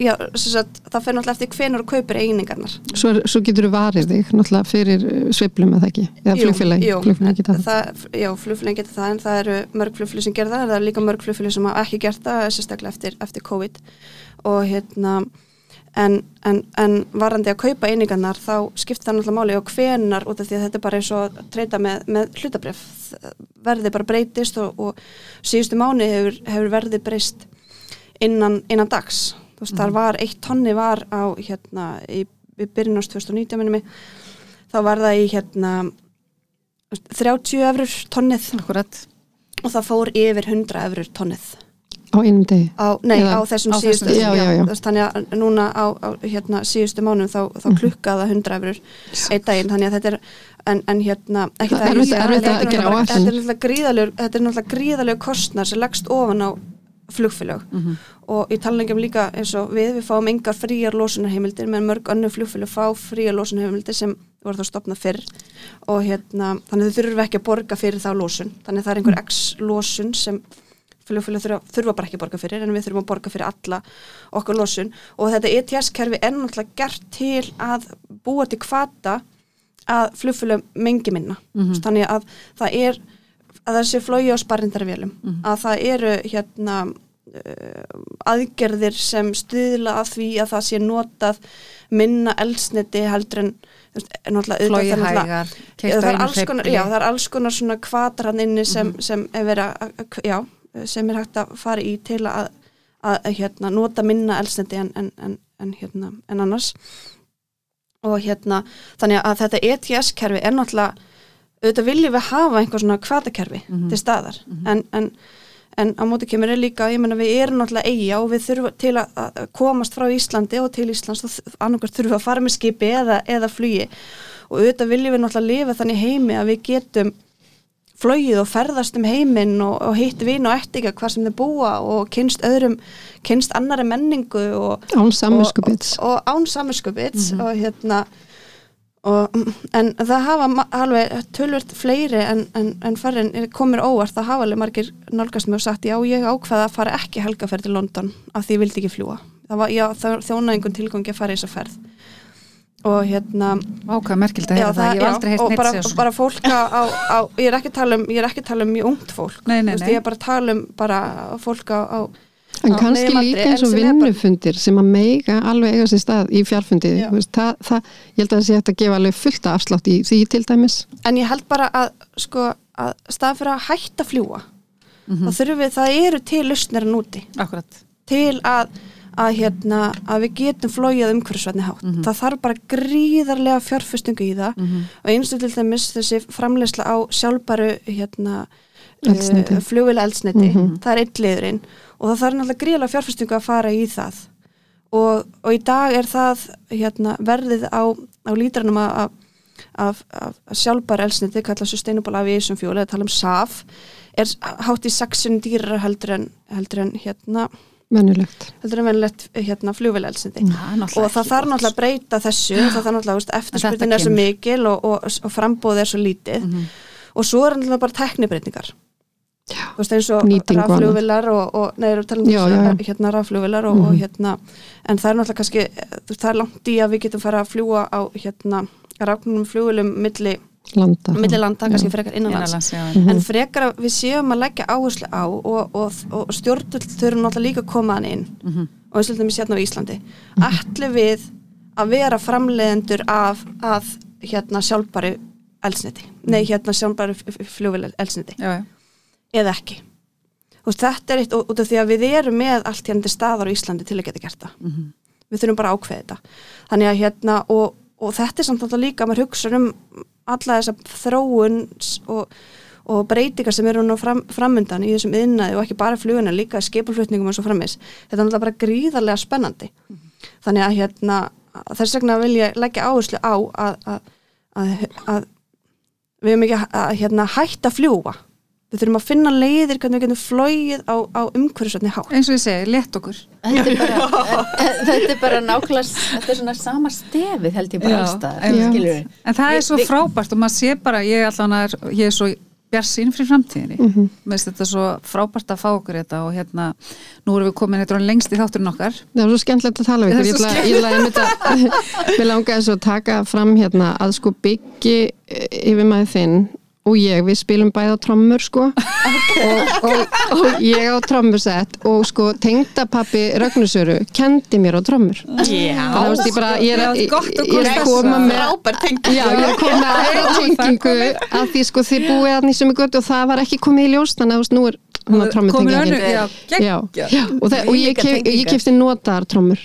Já, sagt, það fer náttúrulega eftir hvenur og kaupir einingarnar. Svo, svo getur þú varið þig náttúrulega fyrir uh, sveiflum eða ekki, eða flugfélagi, jú, flugfélagi geta það. það, já, flugfélagin getur það en það eru mörg flugfélag sem gerða en það eru líka mörg flugfélag sem hafa ekki gert það sérstaklega eftir, eftir COVID. Og hérna en, en, en varandi að kaupa einingarnar þá skiptir það náttúrulega máli og hvenar út af því að þetta er bara eins og treyta með, með hlutabref verði bara breytist og, og síðustu mánu hefur, hefur verði breyst innan, innan dags þú veist, þar var eitt tonni var á hérna í, í byrjun ást 2019 minni mig. Þá var það í hérna 30 eurur tonnið. Akkurat. og það fór yfir 100 eurur tonnið. Á einum degi. á, nei, Eða- á þessum á síðustu þessum- Já, já, já. þannig að núna á, á hérna, síðustu mánum þá, þá klukkaða 100 eurur einn daginn, þannig að þetta er en, en hérna, ekki Það er erfitt- þetta erfitt þetta. að er er náttúrulega gríðalegur þetta er náttúrulega gríðalegur kostnar sem leggst ofan á flugfélög. Mhm. og í talningum líka eins og við, við fáum engar fríar losunarheimildir menn mörg önnu flugfélög fá fríar losunarheimildir sem voru þá stopnað fyrr. Og hérna, þannig þau þurfum ekki að borga fyrir þá losun, þannig það er einhver x losun sem flugfélög þurfa, þurfa bara ekki að borga fyrir en við þurfum að borga fyrir alla okkar losun. Og þetta ETS-kerfi er náttúrulega gert til að búa til kvata að flugfélög mengi minna. Þannig að það er að það sé flói á sparrindarvélum. Að það eru hérna uh, aðgerðir sem stuðla að því að það sé notað minna eldsneti heldur en Flói hægar, það er alls konar, já, það er alls konar svona kvatar hann inni sem, sem er verið að, já, sem er hægt að fara í til að, að, að hérna, nota minna elsnendi en, en, en, en, hérna, en annars. Og hérna, þannig að þetta ETS-kerfi er náttúrulega auðvitað viljum við hafa einhver svona kvatakerfi til staðar. En, en, en á móti kemur er líka, ég menna við erum náttúrulega eiga og við þurfum til að, að komast frá Íslandi og til Íslands og annarkvært þurfum við að fara með skipi eða, eða flugi. Og auðvitað viljum við náttúrulega lifa þannig heimi að við getum flogið og ferðast um heiminn og, og hitt vin og ettika hvað sem þau búa og kynst öðrum, kynst annari menningu og, Án samvinskupits. og, og án samvinskupits og hérna og, en það hafa alveg tölvört fleiri en, en, en farin komur óvart, það hafa alveg margir nálgast mig og sagt, já ég ákvaða að fara ekki helgaferð til London af því ég vildi ekki fljúa það var, já, það þjónaði einhvern tilgangi að fara í þessa ferð. Og hérna Ákvað merkild að já, heyra það, ég hef aldrei heilt og neitt bara, segja svona. bara fólk á, á, á ég er ekki að tala um, ég er ekki að tala um mjög ungt fólk. Nei, nei, Þú veist, nei. ég er bara að tala um bara fólk á, á En á kannski líka en eins og vinnufundir sem að meiga alveg eiga sér stað í fjárfundi Já. veist, það, það, ég held að það sé hægt að gefa alveg fullt af afslátt í því til dæmis en ég held bara að sko að stað fyrir að hætta fljúa Mhm. þá þurfum við, það eru til lustnir að núti Akkurat. til að, að, hérna, að við getum flóið umhverfisvætni hátt. Mhm. Það þarf bara gríðarlega fjárfestingu í það og eins og til dæmis þessi framleysla á sjálfbæru hérna, uh, flugvila eldsneti, Mhm. það er eitt liðurinn og það þarf náttúrulega gríðarlega fjárfestingu að fara í það og, og í dag er það hérna, verðið á, á lítranum af, af, af sjálfbæru eldsneti, kallað Sustainable Aviation Fuel, eða tala um SAF er hátt í 6 dýrar heldur en, heldur en hérna Venjulegt. heldur en venilegt hérna, er náttúrulega og það þarf náttúrulega að breyta þessu það þarf náttúrulega, veist, eftirspurnin þetta er svo mikil og, og, og frambóð er svo lítið Mhm. og svo er náttúrulega bara teknibreytingar. Þú veist eins og Nýting og og, og nei, erum talað um Já, já, já. hérna rafflugvilar og, og Mhm. hérna en það er náttúrulega kannski, þú veist, það er langt í að við getum fara að fljúa á hérna rafnum flugvilum milli, Landa. milli landa, kannski frekar innanlands. Mhm. en frekar að við séum að leggja áherslu á og, og, og stjórnvöld þurfum náttúrulega líka að koma hann inn Mhm. og við slutum við sérna á Íslandi ætli við að vera framleiðendur af að hérna sjálfbæri eldsniti, nei hérna sjálfbæri fljóvel eldsniti Já, já. Eða ekki. Og þetta er eitt út af því að við erum með allt hérna til staðar á Íslandi til að geta gert það. Mhm. við þurfum bara að ákveða þetta. Þannig að hérna og, og þetta er samt alltaf líka að maður hugsa um alla þessa þróun og, og breytingar sem eru nú fram, framundan í þessum yðnaði og ekki bara fluguna líka skipulflutningum og svo framis þetta er alltaf bara gríðarlega spennandi. Þannig að hérna þess vegna vil ég leggja áherslu á að, að, að, að við erum ekki að, að hérna, hætta að fljúa við þurfum að finna leiðir hvernig við getum flóið á, á umhverfisvætni hátt Eins og ég segi, létt okkur. Þetta er bara, <laughs> þetta er bara nákvæmlega, þetta er svona sama stefið held ég bara Já, allstað. En það er svo frábært og maður sé bara, ég er, ég er svo bjarsinn fyrir framtíðinni. Mm Mhm. Mér finnst þetta svo frábært að fá okkur þetta og hérna, nú erum við komin eitthvað lengst í þátturinn okkar. Það var svo skemmtilegt að tala við er ykkur. Ég <laughs> langaði svo að taka fram hérna að sko byggi yfir maður þinn og ég, við spilum bæði á trommur sko. Og, og, og ég á trommursett og sko tengdapappi Rögnusöru kendi mér á trommur. Já, Það veist ég bara, ég er, ég, ég er að koma með Já, ég er að koma með aðra tengingu að því sko þið búið að nýsum í götu og það var ekki komið í ljós þannig að þú veist, nú er önnur, já, Já, já, og, það, og ég, kef, ég kefti notaðar trommur.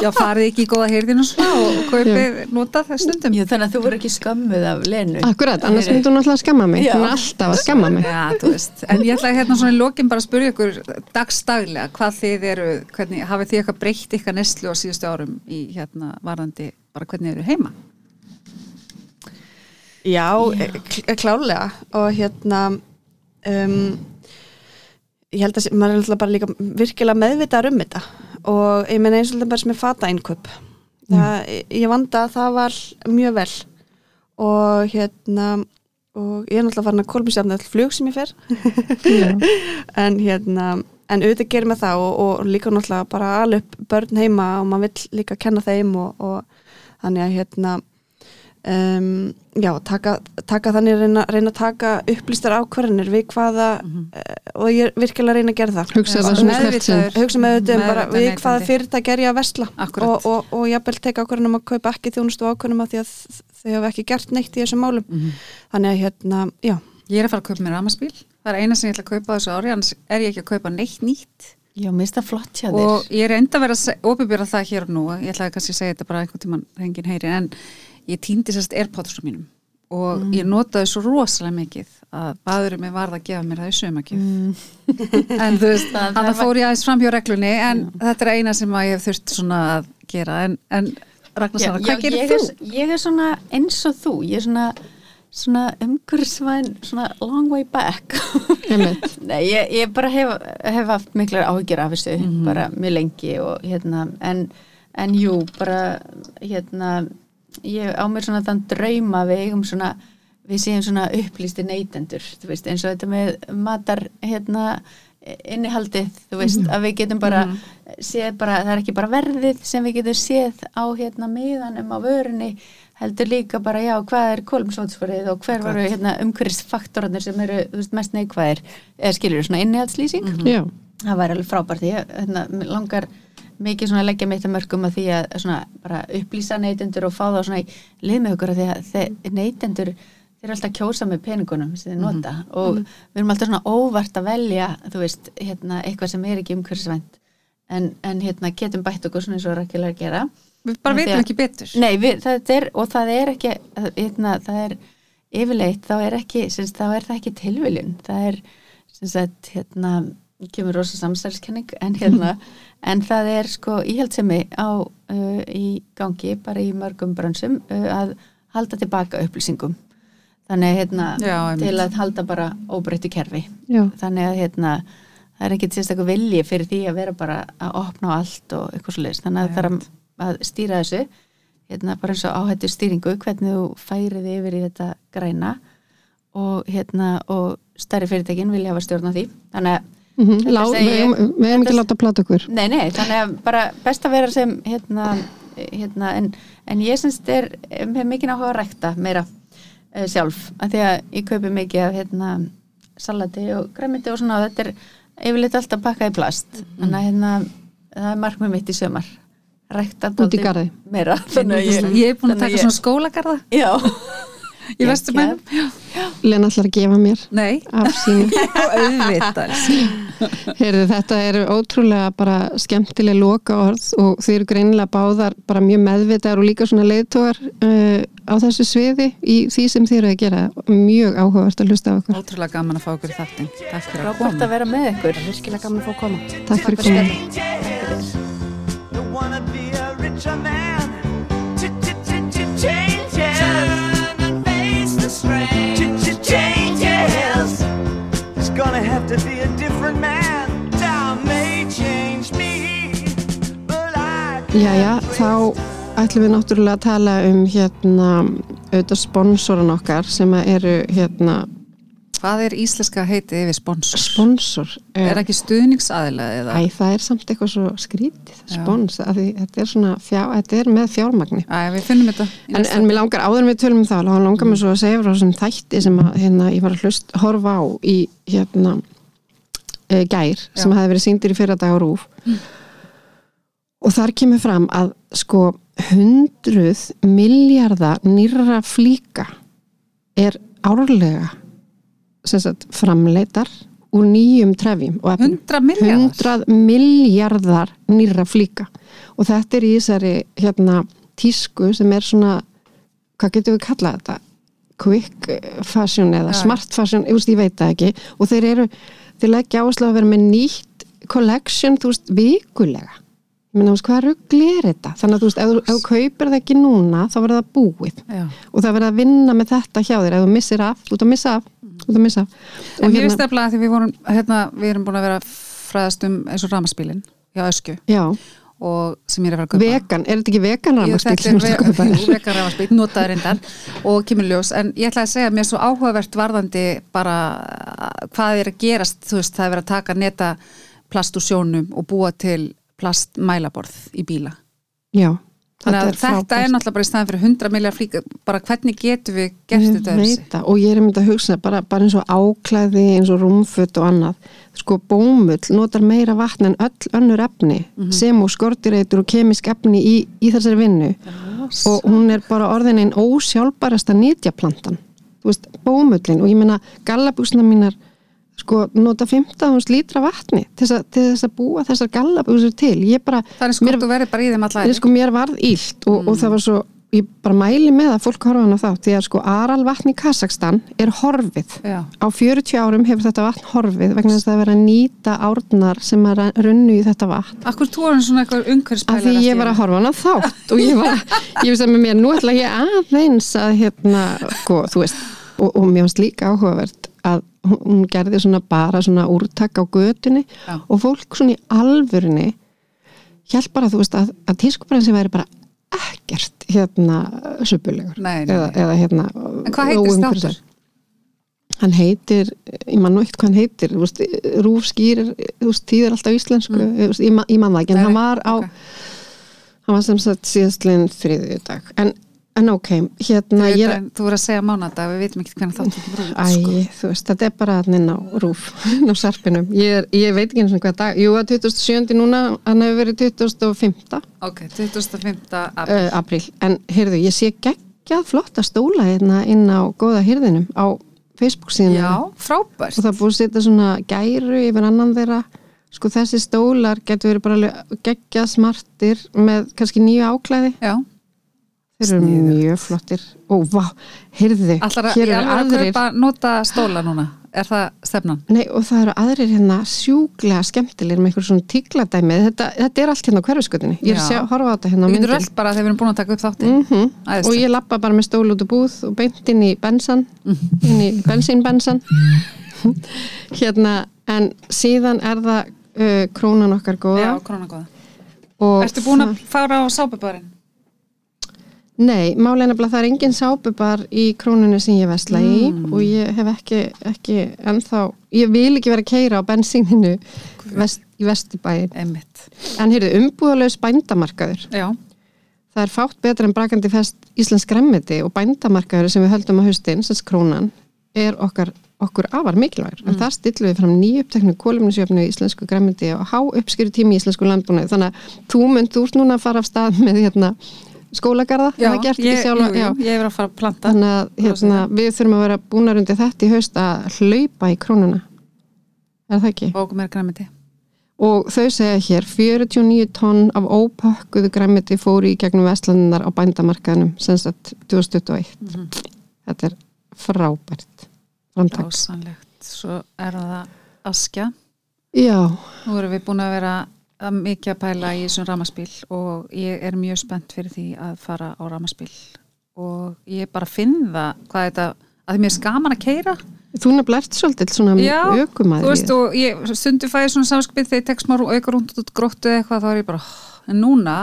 Já, farið ekki í góða heyrðinu svona og kaupið notað það stundum. Þannig að þú voru ekki skömmuð af Lenu. Akkurat, annars myndi hún alltaf að skamma mig. Já. hún er alltaf að skamma mig. Já, þú veist, en ég ætla að hérna svona í lokin bara að spyrja ykkur dagstaglega hvað þið eru, hvernig, hafið þið eitthvað breytt ykkar neslu á síðustu árum í hérna varðandi, bara hvernig þið eru heima? Já, kl- klálega og hérna um, ég held að maður er alltaf bara líka virkilega meðvitaður um þetta. Og ég meina eins og þetta bara sem er fata einköp það, ég vanda að það var mjög vel og hérna og ég er náttúrulega farin að kolminsjafna all flug sem ég fer. <laughs> En hérna en auðvitað gerir maður það og, og líka náttúrulega bara alveg börn heima og maður vill líka kenna þeim og, og þannig að hérna um, já, taka, taka þannig reyna, reyna að taka upplýstar ákvarðanir við hvaða uh, og ég er virkilega að reyna að gera það hugsa það sinn meðvitaður. hugsa með auðvitað um bara við hvaða fyrirtæki er ég að vesla Akkúrat. og, og, og jafnvel teka ákvarðanum að kaupa ekki þjónustu ákvarðanum að því að þau hafa ekki gert neitt í þessum málum Mhm. þannig að hérna, já Ég er að fara að kaupa mér ramaspíl, það er eina sem ég ætla að kaupa þessu ári, annars er ég ekki að kaupa neitt nýtt Já, það flott hjá og þér. ég er enda að vera að opibýra það hér og nú, ég ætlaði kannski að segja þetta bara einhvern tímann reyngin heyri, en ég týndi sérst airpodsum mínum og Mm. ég notaði svo rosalega mikið að baðurum mig varð að gefa mér það í sömakjöf Mm. en þú veist, hann <laughs> það fór ég aðeins fram hjá reglunni en þetta er eina sem að ég hef þurft svona að gera en, en Ragnar Já, Sara, já, hvað gerir ég þú? Er, ég er svona eins og þú, ég er svona, svona umhverfisvæn, svona long way back. <laughs> Nei, ég, ég bara hef, hef haft miklar áhyggjur af þessu, bara mjög lengi og hérna, en, en jú, bara hérna, ég á mér svona þann drauma við eigum svona við séum svona upplýsti neytendur þú veist, eins og þetta með matar hérna innihaldið, þú veist, Mhm. að við getum bara séð bara, það er ekki bara verðið sem við getum séð á hérna miðanum á vörunni, heldur líka bara já, hvað er kolumsvótsforið og hver varu hérna umhverfisfaktorarnir sem eru þú veist, mest neikvæðir, eða skilur svona innihaldslýsing, Já, það væri alveg frábært ég hérna, langar mikið svona að leggja mitt að mörgum að því að svona bara upplýsa neytendur og fá þá svona í lið með okkur að því að þe- neytendur þeir eru alltaf að kjósa með peningunum sem þeir nota. Og við erum alltaf svona óvart að velja þú veist, hérna, eitthvað sem er ekki umhverfisvænt. En, en hérna getum bætt okkur svona eins og rækilega að gera. Við bara veitum að- ekki betur. Nei, við, það er, og það er ekki hérna, það er yfirleitt þá er ekki, sagt, þá er það ekki tilviljun. Það er, sem sagt, hérna kemur rosa samsælskenning en hérna, <laughs> en það er sko íhaldsemi á uh, í gangi, bara í mörgum brönsum uh, að halda tilbaka upplýsingum. Þannig hérna Já, til að halda bara óbreyttu kerfi. Já, þannig að hérna það er ekkit sérstaklega vilji fyrir því að vera bara að opna á allt og eitthvað svo leiðist þannig að það er að, stýra þessu hérna bara eins og áhættu stýringu hvernig þú færið yfir í þetta græna. Og hérna og stærri fyrirtækin vilja hafa stjórn á því. Þannig að Mhm, Þetta lá- segi við ég- við eigum ekki þetta- láta plata okkur. Nei, nei, þannig að bara best að vera sem hérna, hérna en, en ég syns er hef mikið áhuga að rækta meira uh, sjálf, af því að ég kaupi mikið af hérna salati og græmiti og svona og þetta er yfirleitt alltaf pakkað í plast. Þannig að hérna, það er markmið mitt í sömar rækta Út í dálítið garði. meira. Þannig að Ég, ég er búin að taka ég- svona skólagarða. Já, <laughs> í vesturbænum. Lena ætlar að gefa mér Nei, af sínu <laughs> auðvitað. Heyrðu, þetta eru ótrúlega bara skemmtileg loka orð og þið eru greinilega báðar bara mjög meðvitaðar og líka svona leiðtógar uh, á þessu sviði í því sem þið eru að gera mjög áhugavert að hlusta á okkur. Ótrúlega gaman að fá okkur í þáttin. Takk fyrir að koma. að vera með ykkur Virkilega gaman að fá að koma. Takk fyrir komið. Don't gonna have to be a different man. Time may change me, but I Jæja, þá ætlum við náttúrulega að tala um hérna auðvitað sponsoran okkar sem eru hérna Hvað er íslenska heitið yfir sponsor? sponsor. eh, Er ekki stuðningsaðilega eða? Æ, það er samt eitthvað svo skrítið, spons, að því þetta er svona, fjá, þetta er með fjármagni. Æ, við finnum þetta. En, en mér langar áður við tölum um það, þá langar mér svo að segja frá þessum þætti sem að, hérna, ég var að hlust, horfa á í hérna, e, gær sem Já. hefði verið síndir í fyrra dag á rúf og þar kemur fram að sko hundruð miljardar nýrra flíka er árlega sem sagt framleitar úr nýjum trefjum og efnum. 100 miljardar? 100 miljardar nýra flíka. Og þetta er í þessari hérna tísku sem er svona hvað getum við kallað þetta? Quick fashion eða Já. smart fashion, ég, veist, ég veit það ekki. Og þeir eru, þeir leggja áherslu að vera með nýtt collection, þú veist, vikulega ég þú veist, hvað rugli er þetta? Þannig að þú veist, ef ef þú kaupir það ekki núna þá verður það búið. Já. og það verður að vinna með þetta hjá þér. Ef þú missir af, þú ert að missa af þú ert að missa af. En mér finnst eftir að því við vorum, hérna, við erum búin að vera fræðast um eins og ramaspílin hjá Öskju. Já, og sem ég er að fara að kaupa. vegan, er þetta ekki vegan Jú, rafmagnsbíll þetta er jú, vegan rafmagnspíll, notaður reyndar og kemur ljós, en ég ætla að segja mér svo áhugavert veist, plast úr sjónum og búa til plastmælaborð í bíla. já, Þannig að þetta er náttúrulega bara í staðan fyrir 100 miljard flíka, bara hvernig getum við gert Ég þetta öðruvísi? það, og ég er myndið að hugsa bara, bara eins og áklæði, eins og rúmfutt og annað, sko bómull notar meira vatn en öll önnur efni Mhm. sem og skortireitur og kemisk efni í, í þessari vinnu. Og hún er bara orðin einn ósjálfbarasta nýtjaplantan þú veist, bómullin og ég meina gallabúsna mínar sko nota 15.000 lítra vatni til þess, að, til þess að búa þessar gallabúsur til ég bara, Það er sko mér, þú verið bara í þeim allar. sko, mér varð ílt og, og það var svo ég bara mæli með að fólk horfa hana þá því að sko aralvatn í Kazakstan er horfið Já. á 40 árum hefur þetta vatn horfið vegna þess að það er að nýta árnar sem að runnu í þetta vatn Akkur þú erum svona eitthvað umhverfspælar af því ég var að horfa hana þátt og ég var, ég veist að með mér, nú ætla ég aðeins að hérna, sko, þú veist og, og mér finnst líka áhugavert að hún, gerði svona bara svona úrtak á götunni Já. og fólk svona í alvörinni hjálp bara, þú veist, að, að tískubransi væri bara ekkert hérna nei, eða, eða hérna En hvað heitir státtur? Hann heitir, ég man nú eitt hvað hann heitir veist, Rúf skýrir þú veist, tíðir alltaf íslensku mm. veist, ég, ma- ég man það ekki, en Nei, hann var á ok. hann var sem sagt síðastlinn þriðju dag en, en ok, hérna ég er að- Þú voru að segja mánadag, við vitum ekki hvernig þáttum þú Æ, þú veist, þetta er bara hann inn á rúf, inn <laughs> á sarpinum. Ég, ég veit ekki eins og hvað dag, jú að 27. núna, hann hefur verið 25. Ok, 25. apríl. Uh, apríl. En heyrðu, ég sé geggjað flotta stóla hérna inn á góða hyrðinum á Facebook síðan. Já, frábært. Og það búið að setja svona gæru yfir annan þeirra. Sko þessi stólar getur verið bara geggjað smartir með kannski nýju áklæði. Já, Þeir eru mjög flottir. Og vá, heyrðu, hér ég eru alveg að kaupa nota stóla núna. Er það stefnan? Nei, og það eru aðrir hérna sjúklega skemmtilegir með einhver svona tíkladæmi þetta, þetta er allt hérna á hverfiskötunni ég er að Já. sjá, horfa á þetta hérna á Við getum myndin öll bara þegar við erum búin að taka upp þátti. mm Æðislegt. og ég lappa bara með stól út úr búð og beint inn í bensan Mhm. inn í bensínbensan <laughs> hérna en síðan er það uh, krónan okkar góða Já, krónan góða. og Ertu búin að fara á sápubarinn? Nei, málega nefnilega það er engin sápubar í krónunni sem ég vesla í Mm. og ég hef ekki, ekki ennþá, ég vil ekki vera að keira á bensíninu vest, í vestibæin. Einmitt. En heyrðu, umbúðalaus bændamarkaður. Já, Það er fátt betra en brakandi fest Íslensk gremmiti og bændamarkaður sem við höldum á haustin, sess krónan, er okkar, okkur afar mikilvægur. En það stillum við fram nýjöpteknu kólumnisjöfnu í íslensku gremmiti og há uppskýru tími í íslensku landbúnaði. Þannig að þú mynd, þú ert núna að fara af stað með hérna, skólagarða, já ég, ekki sjálfa, jú, jú, ég er að fara að planta. Þannig að hérna, við þurfum að vera búnar undir þetta í haust að hlaupa í krónuna. Er það ekki? Og mér græmiti. Og þau segja hér, 49 tonn af ópökkuðu græmiti fóru í gegnum vestlandinar á bændamarkaðinum sem sagt 2021. Þetta er frábært. Dásanlegt. Svo er það askja. Já, Nú erum við búin að vera að mikið að pæla í þessum ramaspíl og ég er mjög spennt fyrir því að fara á ramaspíl og ég bara finn það hvað þetta, að mér er skaman að keira þú nefnilega ert svolítið svona þú ökumæður. veist og ég stundu fæði svona samskipið þegar ég tek smá auka rúnd út gróttu eða eitthvað þá er ég bara, "Oh, en núna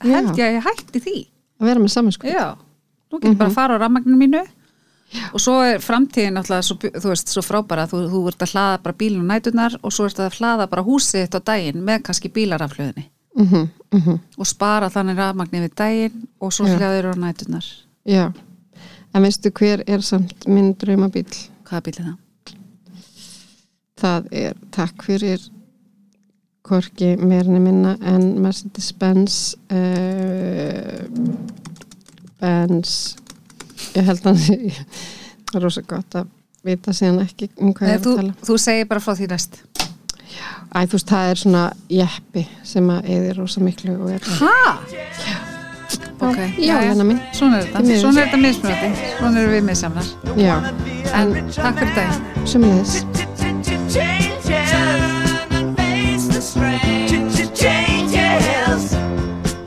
held ég að ég hætti því. Að vera með saminsko. já, nú getur bara að fara á rafmagninu mínu og svo er framtíðin alltaf svo, þú veist, svo frábæra. Þú, þú ert að hlaða bara bílun nætunar og svo ert að hlaða bara húsið þitt á daginn með kannski bílaraflöðinni Mm -hmm, og spara þannig rafmagni við daginn og svo hlaður á nætunar Já, en veistu hver er samt minn draumabíl? hvaða bíl er það? Það er takk fyrir Korki meirni minna en Mercedes-Benz uh, Benz ég held að það er rosa gott að vita síðan ekki um hvað Nei, ég er að þú, tala Þú segir bara frá því næst Æ, þú veist, það er svona jeppi sem að eðir rosa miklu og er Hæ? Já, ok Já, hérna mín Svona er þetta, svona er þetta mismunandi Svona eru við með samnar Já En takk fyrir dag Sjómiðis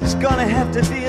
It's gonna have to be